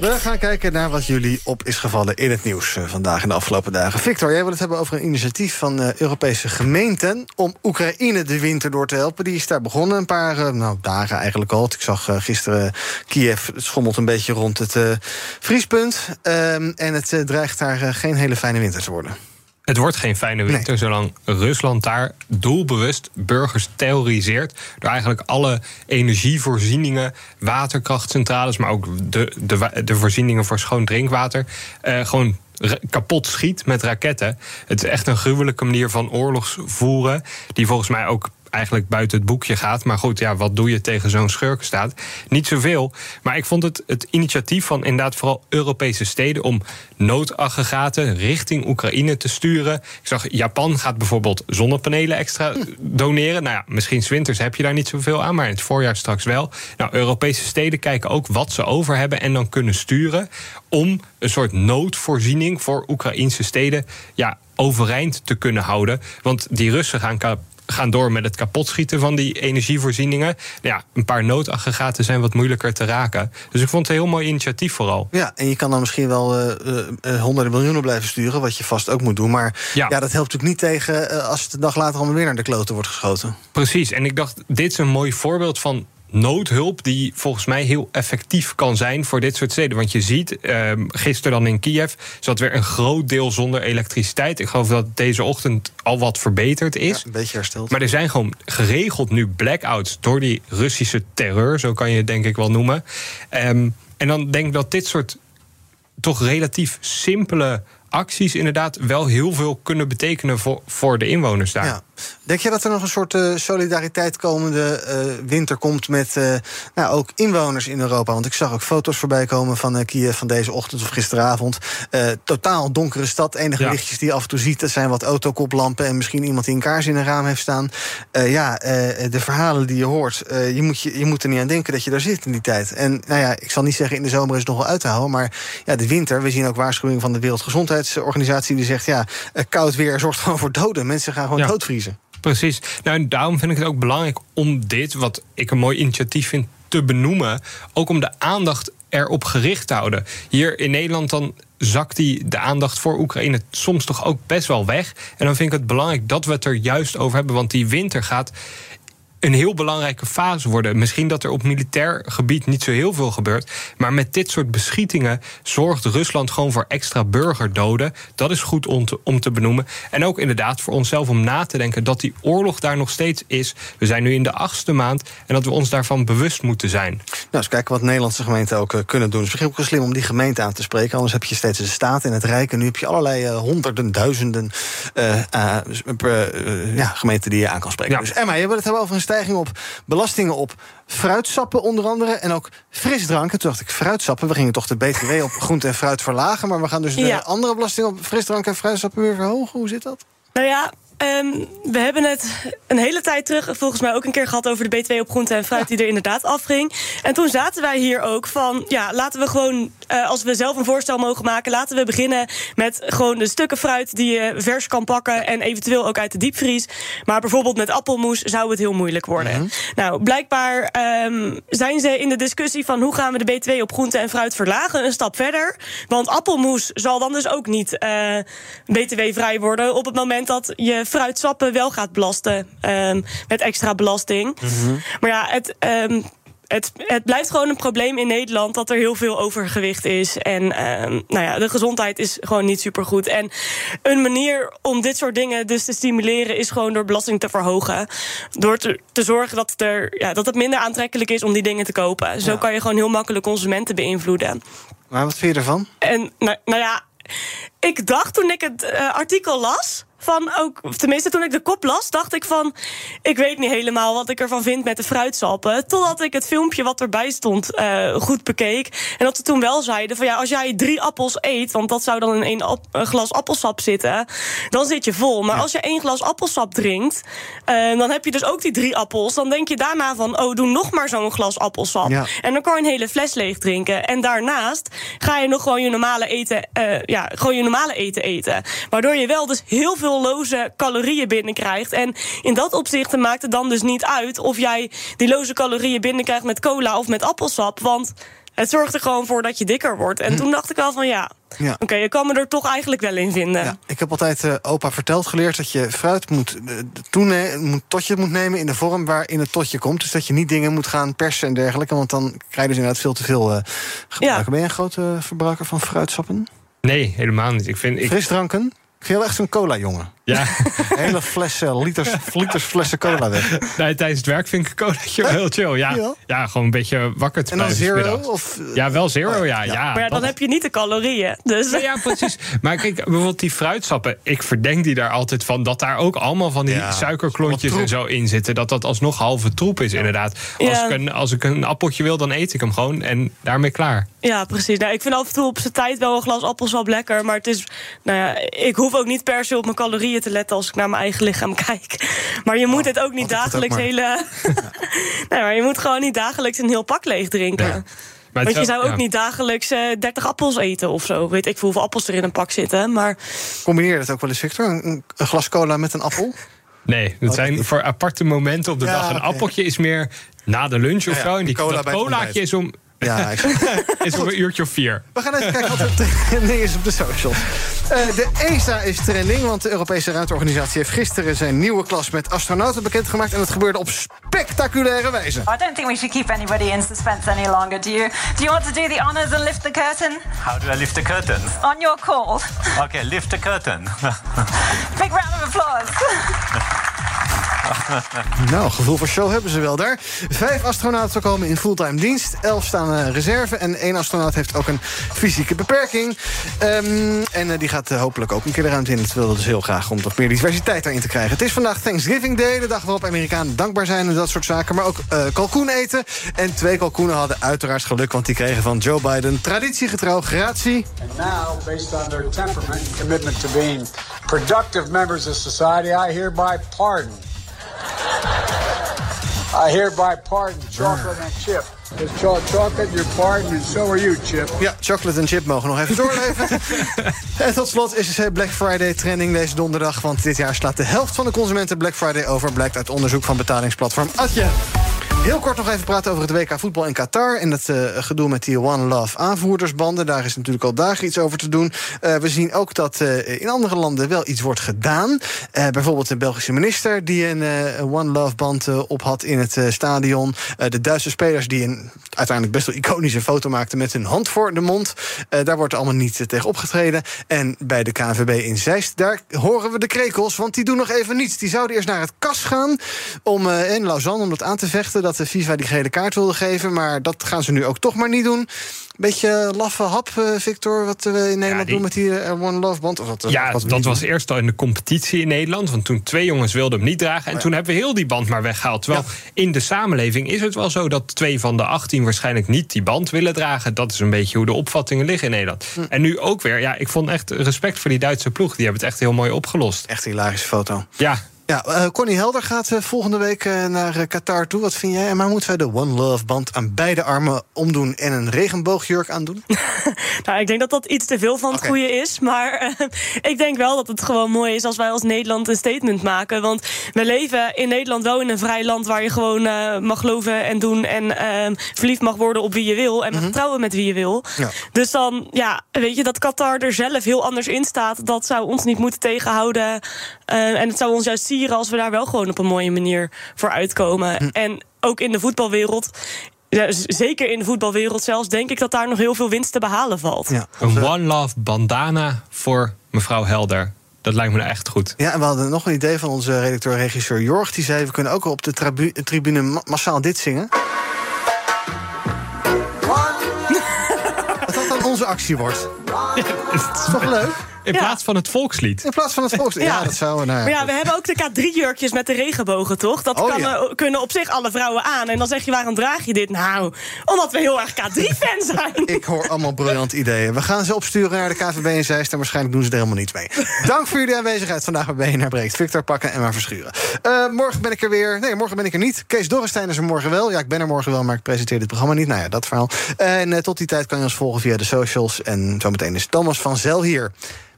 Speaker 2: We gaan kijken naar wat jullie op is gevallen in het nieuws eh, vandaag en de afgelopen dagen. Victor, jij wil het hebben over een initiatief van eh, Europese gemeenten om Oekraïne de winter door te helpen. Die is daar begonnen een paar eh, nou, dagen eigenlijk al. Ik zag gisteren Kiev, schommelt een beetje rond het vriespunt. Ehm, en het dreigt daar geen hele fijne winter te worden.
Speaker 4: Het wordt geen fijne winter zolang Rusland daar doelbewust burgers terroriseert. Door eigenlijk alle energievoorzieningen, waterkrachtcentrales, maar ook de, de, de voorzieningen voor schoon drinkwater. eh, gewoon kapot schiet met raketten. Het is echt een gruwelijke manier van oorlogsvoeren. Die volgens mij ook eigenlijk buiten het boekje gaat. Maar goed, ja, wat doe je tegen zo'n schurkenstaat? Niet zoveel. Maar ik vond het, het initiatief van inderdaad vooral Europese steden... om noodaggregaten richting Oekraïne te sturen. Ik zag, Japan gaat bijvoorbeeld zonnepanelen extra doneren. Nou ja, misschien 's winters heb je daar niet zoveel aan... maar in het voorjaar straks wel. Nou, Europese steden kijken ook wat ze over hebben... en dan kunnen sturen om een soort noodvoorziening... voor Oekraïnse steden ja, overeind te kunnen houden. Want die Russen gaan... gaan door met het kapotschieten van die energievoorzieningen. Ja, een paar noodaggregaten zijn wat moeilijker te raken. Dus ik vond het een heel mooi initiatief vooral.
Speaker 2: Ja, en je kan dan misschien wel eh, eh, honderden miljoenen blijven sturen, wat je vast ook moet doen. Maar ja, dat helpt natuurlijk niet tegen als het de dag later allemaal weer naar de kloten wordt geschoten.
Speaker 4: Precies, en ik dacht, dit is een mooi voorbeeld van noodhulp die volgens mij heel effectief kan zijn voor dit soort steden. Want je ziet, ehm, gisteren dan in Kiev zat weer een groot deel zonder elektriciteit. Ik geloof dat deze ochtend al wat verbeterd is.
Speaker 2: een beetje hersteld.
Speaker 4: Maar er zijn gewoon geregeld nu blackouts door die Russische terreur, zo kan je het denk ik wel noemen. Ehm, en dan denk ik dat dit soort toch relatief simpele acties inderdaad wel heel veel kunnen betekenen voor, voor de inwoners daar.
Speaker 2: Ja. Denk je dat er nog een soort eh, solidariteit komende eh, winter komt met eh, nou, ook inwoners in Europa? Want ik zag ook foto's voorbij komen van Kiev van deze ochtend of gisteravond. Totaal donkere stad. Enige
Speaker 4: Ja.
Speaker 2: lichtjes die je af en toe ziet, dat zijn wat autokoplampen en misschien iemand die een kaars in een raam heeft staan. Ja, de verhalen die je hoort, je, moet je, je moet er niet aan denken dat je daar zit in die tijd. En nou ja, ik zal niet zeggen in de zomer is het nog wel uit te houden, maar ja, de winter, we zien ook waarschuwingen van de Wereldgezondheidsorganisatie die zegt ja, koud weer zorgt gewoon voor doden. Mensen gaan gewoon
Speaker 4: Ja.
Speaker 2: doodvriezen.
Speaker 4: Precies. Nou, en daarom vind ik het ook belangrijk om dit, wat ik een mooi initiatief vind, te benoemen. Ook om de aandacht erop gericht te houden. Hier in Nederland dan zakt die de aandacht voor Oekraïne soms toch ook best wel weg. En dan vind ik het belangrijk dat we het er juist over hebben. Want die winter gaat een heel belangrijke fase worden. Misschien dat er op militair gebied niet zo heel veel gebeurt. Maar met dit soort beschietingen zorgt Rusland gewoon voor extra burgerdoden. Dat is goed om te, om te benoemen. En ook inderdaad voor onszelf om na te denken dat die oorlog daar nog steeds is. We zijn nu in de achtste maand en dat we ons daarvan bewust moeten zijn.
Speaker 2: Nou, eens kijken wat Nederlandse gemeenten ook eh, kunnen doen. Het is misschien ook wel slim om die gemeente aan te spreken. Anders heb je steeds de staat en het Rijk. En nu heb je allerlei eh, honderden, duizenden per, eh, ja, gemeenten die je aan kan spreken. Dus Emma, je wil het hebben over een stijging op belastingen op fruitsappen onder andere. En ook frisdranken. Toen dacht ik, fruitsappen, we gingen toch de BTW op groente en fruit verlagen. Maar we gaan dus de
Speaker 7: Ja.
Speaker 2: andere belasting op frisdranken en fruitsappen weer verhogen. Hoe zit dat?
Speaker 7: Nou ja, ehm, we hebben het een hele tijd terug volgens mij ook een keer gehad over de BTW op groente en fruit die er inderdaad afging. En toen zaten wij hier ook van, ja, laten we gewoon eh, als we zelf een voorstel mogen maken, laten we beginnen met gewoon de stukken fruit die je vers kan pakken en eventueel ook uit de diepvries. Maar bijvoorbeeld met appelmoes zou het heel moeilijk worden. Nou, blijkbaar ehm, zijn ze in de discussie van hoe gaan we de BTW op groente en fruit verlagen een stap verder. Want appelmoes zal dan dus ook niet eh, BTW-vrij worden op het moment dat je fruitsappen wel gaat belasten ehm, met extra belasting. Maar ja, het. ehm, het, het blijft gewoon een probleem in Nederland dat er heel veel overgewicht is. En ehm, nou ja, de gezondheid is gewoon niet supergoed. En een manier om dit soort dingen dus te stimuleren is gewoon door belasting te verhogen. Door te, te zorgen dat, er, ja, dat het minder aantrekkelijk is om die dingen te kopen. Zo
Speaker 2: Ja.
Speaker 7: kan je gewoon heel makkelijk consumenten beïnvloeden.
Speaker 2: Maar wat vind je ervan?
Speaker 7: En nou, nou ja, ik dacht toen ik het eh, artikel las. Van ook, of tenminste, toen ik de kop las, dacht ik van. Ik weet niet helemaal wat ik ervan vind met de fruitsappen. Totdat ik het filmpje wat erbij stond eh, goed bekeek. En dat ze toen wel zeiden: van ja, als jij drie appels eet, want dat zou dan in één ap- glas appelsap zitten, dan zit je vol. Maar als je één glas appelsap drinkt, eh, dan heb je dus ook die drie appels. Dan denk je daarna van: oh, doe nog maar zo'n glas appelsap.
Speaker 12: Ja.
Speaker 7: En dan kan je een hele fles leeg drinken. En daarnaast ga je nog gewoon je normale eten, eh, ja, gewoon je normale eten eten. Waardoor je wel dus heel veel loze calorieën binnenkrijgt. En in dat opzicht maakt het dan dus niet uit of jij die loze calorieën binnenkrijgt met cola of met appelsap. Want het zorgt er gewoon voor dat je dikker wordt. En toen dacht ik al van ja,
Speaker 2: Hm. Ja.
Speaker 7: oké, je kan me er toch eigenlijk wel in vinden.
Speaker 2: Ik heb altijd eh, opa verteld geleerd dat je fruit moet, toene- moet totje moet nemen in de vorm waarin het totje komt. Dus dat je niet dingen moet gaan persen en dergelijke. Want dan krijg je dus inderdaad veel te veel eh gebruiken. Ben je een grote verbruiker van fruitsappen?
Speaker 4: Nee, helemaal niet. Ik vind, ik,
Speaker 2: Frisdranken? Ik vind echt zo'n cola-jongen.
Speaker 4: Ja.
Speaker 2: Hele flessen, liters, liters flessen cola weg.
Speaker 4: Nee, tijdens het werk vind ik een colaatje wel heel chill. Ja,
Speaker 2: Ja?
Speaker 4: ja, gewoon een beetje wakker te
Speaker 2: En dan
Speaker 4: blijven
Speaker 2: zero? Of,
Speaker 4: Ja, wel zero, ja. ja.
Speaker 7: maar ja, dan
Speaker 4: dat-
Speaker 7: heb je niet de calorieën. Dus.
Speaker 4: Ja, precies. Maar kijk, bijvoorbeeld die fruitsappen. Ik verdenk die daar altijd van dat daar ook allemaal van die
Speaker 2: Ja,
Speaker 4: suikerklontjes en zo in zitten. Dat dat alsnog halve troep is, inderdaad. Als,
Speaker 7: Ja.
Speaker 4: ik een, als ik een appeltje wil, dan eet ik hem gewoon en daarmee klaar.
Speaker 7: Ja, precies. Nou, ik vind af en toe op zijn tijd wel een glas appelsap lekker. Maar het is, nou ja, ik hoef ook niet per se op mijn calorieën te letten als ik naar mijn eigen lichaam kijk. Maar je moet het ook niet
Speaker 2: ook
Speaker 7: dagelijks
Speaker 2: maar.
Speaker 7: hele. nee, maar je moet gewoon niet dagelijks een heel pak leeg drinken.
Speaker 4: Ja. Maar
Speaker 7: Want je zou ook
Speaker 4: ja.
Speaker 7: niet dagelijks eh 30 appels eten of zo. Weet ik veel hoeveel appels er in een pak zitten. Maar
Speaker 2: Combineer dat ook wel eens, Victor? Een, een glas cola met een appel?
Speaker 4: Nee, dat zijn voor aparte momenten op de
Speaker 2: Ja,
Speaker 4: dag. Een appeltje is meer na de lunch of
Speaker 2: Ja,
Speaker 4: zo. En die,
Speaker 2: cola
Speaker 4: dat colaatje is om,
Speaker 2: Ja, ik-
Speaker 4: is om een uurtje of vier.
Speaker 2: We gaan even kijken wat er trending is op de socials. Eh, de ESA is trending, want de Europese ruimteorganisatie... heeft gisteren zijn nieuwe klas met astronauten bekendgemaakt... en dat gebeurde op spectaculaire wijze.
Speaker 12: I don't think we should keep anybody in suspense any longer. Do you? Do you want to do the honors and lift the curtain?
Speaker 13: How do I lift the curtain?
Speaker 12: On your call.
Speaker 13: Okay, lift the curtain.
Speaker 12: Big round of applause.
Speaker 2: Nou, gevoel voor show hebben ze wel daar. Vijf astronauten komen in fulltime dienst. Elf staan eh, reserve. En één astronaut heeft ook een fysieke beperking. Ehm, en eh, die gaat eh, hopelijk ook een keer de ruimte in. Dat willen we dus heel graag om toch meer diversiteit daarin te krijgen. Het is vandaag Thanksgiving Day. De dag waarop Amerikanen dankbaar zijn en dat soort zaken. Maar ook kalkoen eten. En twee kalkoenen hadden uiteraard geluk. Want die kregen van Joe Biden traditiegetrouw gratie.
Speaker 14: And now, based on their temperament and commitment to being productive members of society, I hereby pardon. I hereby pardon chocolate and chip. It's cho- chocolate, you're pardoned, and so are you, Chip.
Speaker 2: Ja, chocolate en chip mogen nog even doorleven. en tot slot is Black Friday trending deze donderdag. Want dit jaar slaat de helft van de consumenten Black Friday over. Blijkt uit onderzoek van betalingsplatform Atje. Heel kort nog even praten over het WK voetbal in Qatar. En dat eh, gedoe met die One Love aanvoerdersbanden. Daar is natuurlijk al dagen iets over te doen. Eh, we zien ook dat eh, in andere landen wel iets wordt gedaan. Bijvoorbeeld de Belgische minister die een One Love band op had in het stadion. De Duitse spelers die een uiteindelijk best wel iconische foto maakten met hun hand voor de mond. Daar wordt allemaal niet tegen opgetreden. En bij de KNVB in Zeist, daar horen we de krekels. Want die doen nog even niets. Die zouden eerst naar het kas gaan om, in Lausanne om dat aan te vechten. Dat de FIFA die gele kaart wilde geven. Maar dat gaan ze nu ook toch maar niet doen. Beetje laffe hap, eh, Victor, wat we in Nederland
Speaker 4: die-
Speaker 2: doen met die eh, One Love band. Of wat,
Speaker 4: Ja,
Speaker 2: wat
Speaker 4: dat was eerst al in de competitie in Nederland. Want toen twee jongens wilden hem niet dragen. En toen hebben we heel die band maar weggehaald. Terwijl in de samenleving is het wel zo dat twee van de 18 waarschijnlijk niet die band willen dragen. Dat is een beetje hoe de opvattingen liggen in Nederland.
Speaker 2: Hm.
Speaker 4: En nu ook weer. Ja, ik vond echt respect voor die Duitse ploeg. Die hebben het echt heel mooi opgelost.
Speaker 2: Echt een hilarische foto.
Speaker 4: Ja.
Speaker 2: Ja, uh, Connie Helder gaat uh, volgende week uh, naar Qatar toe. Wat vind jij? En maar moeten wij de One Love band aan beide armen omdoen en een regenboogjurk aandoen?
Speaker 7: nou, ik denk dat dat iets te veel van het okay. goede is. Maar ik denk wel dat het gewoon mooi is als wij als Nederland een statement maken. Want we leven in Nederland wel in een vrij land waar je gewoon mag geloven en doen. En ehm, verliefd mag worden op wie je wil. En mag mm -hmm. trouwen met wie je wil. Ja. Dus dan, ja, weet je, dat Qatar er zelf heel anders in staat. Dat zou ons niet moeten tegenhouden. en het zou ons juist als we daar wel gewoon op een mooie manier voor uitkomen. Hm. En ook in de voetbalwereld. Ja, zeker in de voetbalwereld zelfs, denk ik dat daar nog heel veel winst te behalen valt.
Speaker 4: Ja, een One Love bandana voor mevrouw Helder. Dat lijkt me nou echt goed.
Speaker 2: Ja, en we hadden nog een idee van onze redacteur-regisseur Jorg. Die zei, we kunnen ook op de tribu tribune massaal dit zingen. dat dat dan onze actie wordt. Dat is toch leuk?
Speaker 4: In ja. plaats van het volkslied.
Speaker 2: In plaats van het volkslied. Ja, dat zou. Nou,
Speaker 7: maar ja, we hebben ook de K3-jurkjes met de regenbogen, toch? Dat
Speaker 2: oh,
Speaker 7: kan,
Speaker 2: ja.
Speaker 7: kunnen op zich alle vrouwen aan. En dan zeg je, waarom draag je dit? Nou, omdat we heel erg K3-fan zijn.
Speaker 2: Ik hoor allemaal briljant ideeën. We gaan ze opsturen naar de KVB in Zeist. En waarschijnlijk doen ze er helemaal niet mee. Dank voor jullie aanwezigheid vandaag bij BNR Breekt. Victor Pakken en maar Verschuren. Uh, morgen ben ik er weer. Nee, morgen ben ik er niet. Kees Dorrestein is er morgen wel. Ja, ik ben er morgen wel, maar ik presenteer dit programma niet. Nou ja, dat verhaal. En uh, tot die tijd kan je ons volgen via de socials. En zometeen is Thomas van Zel hier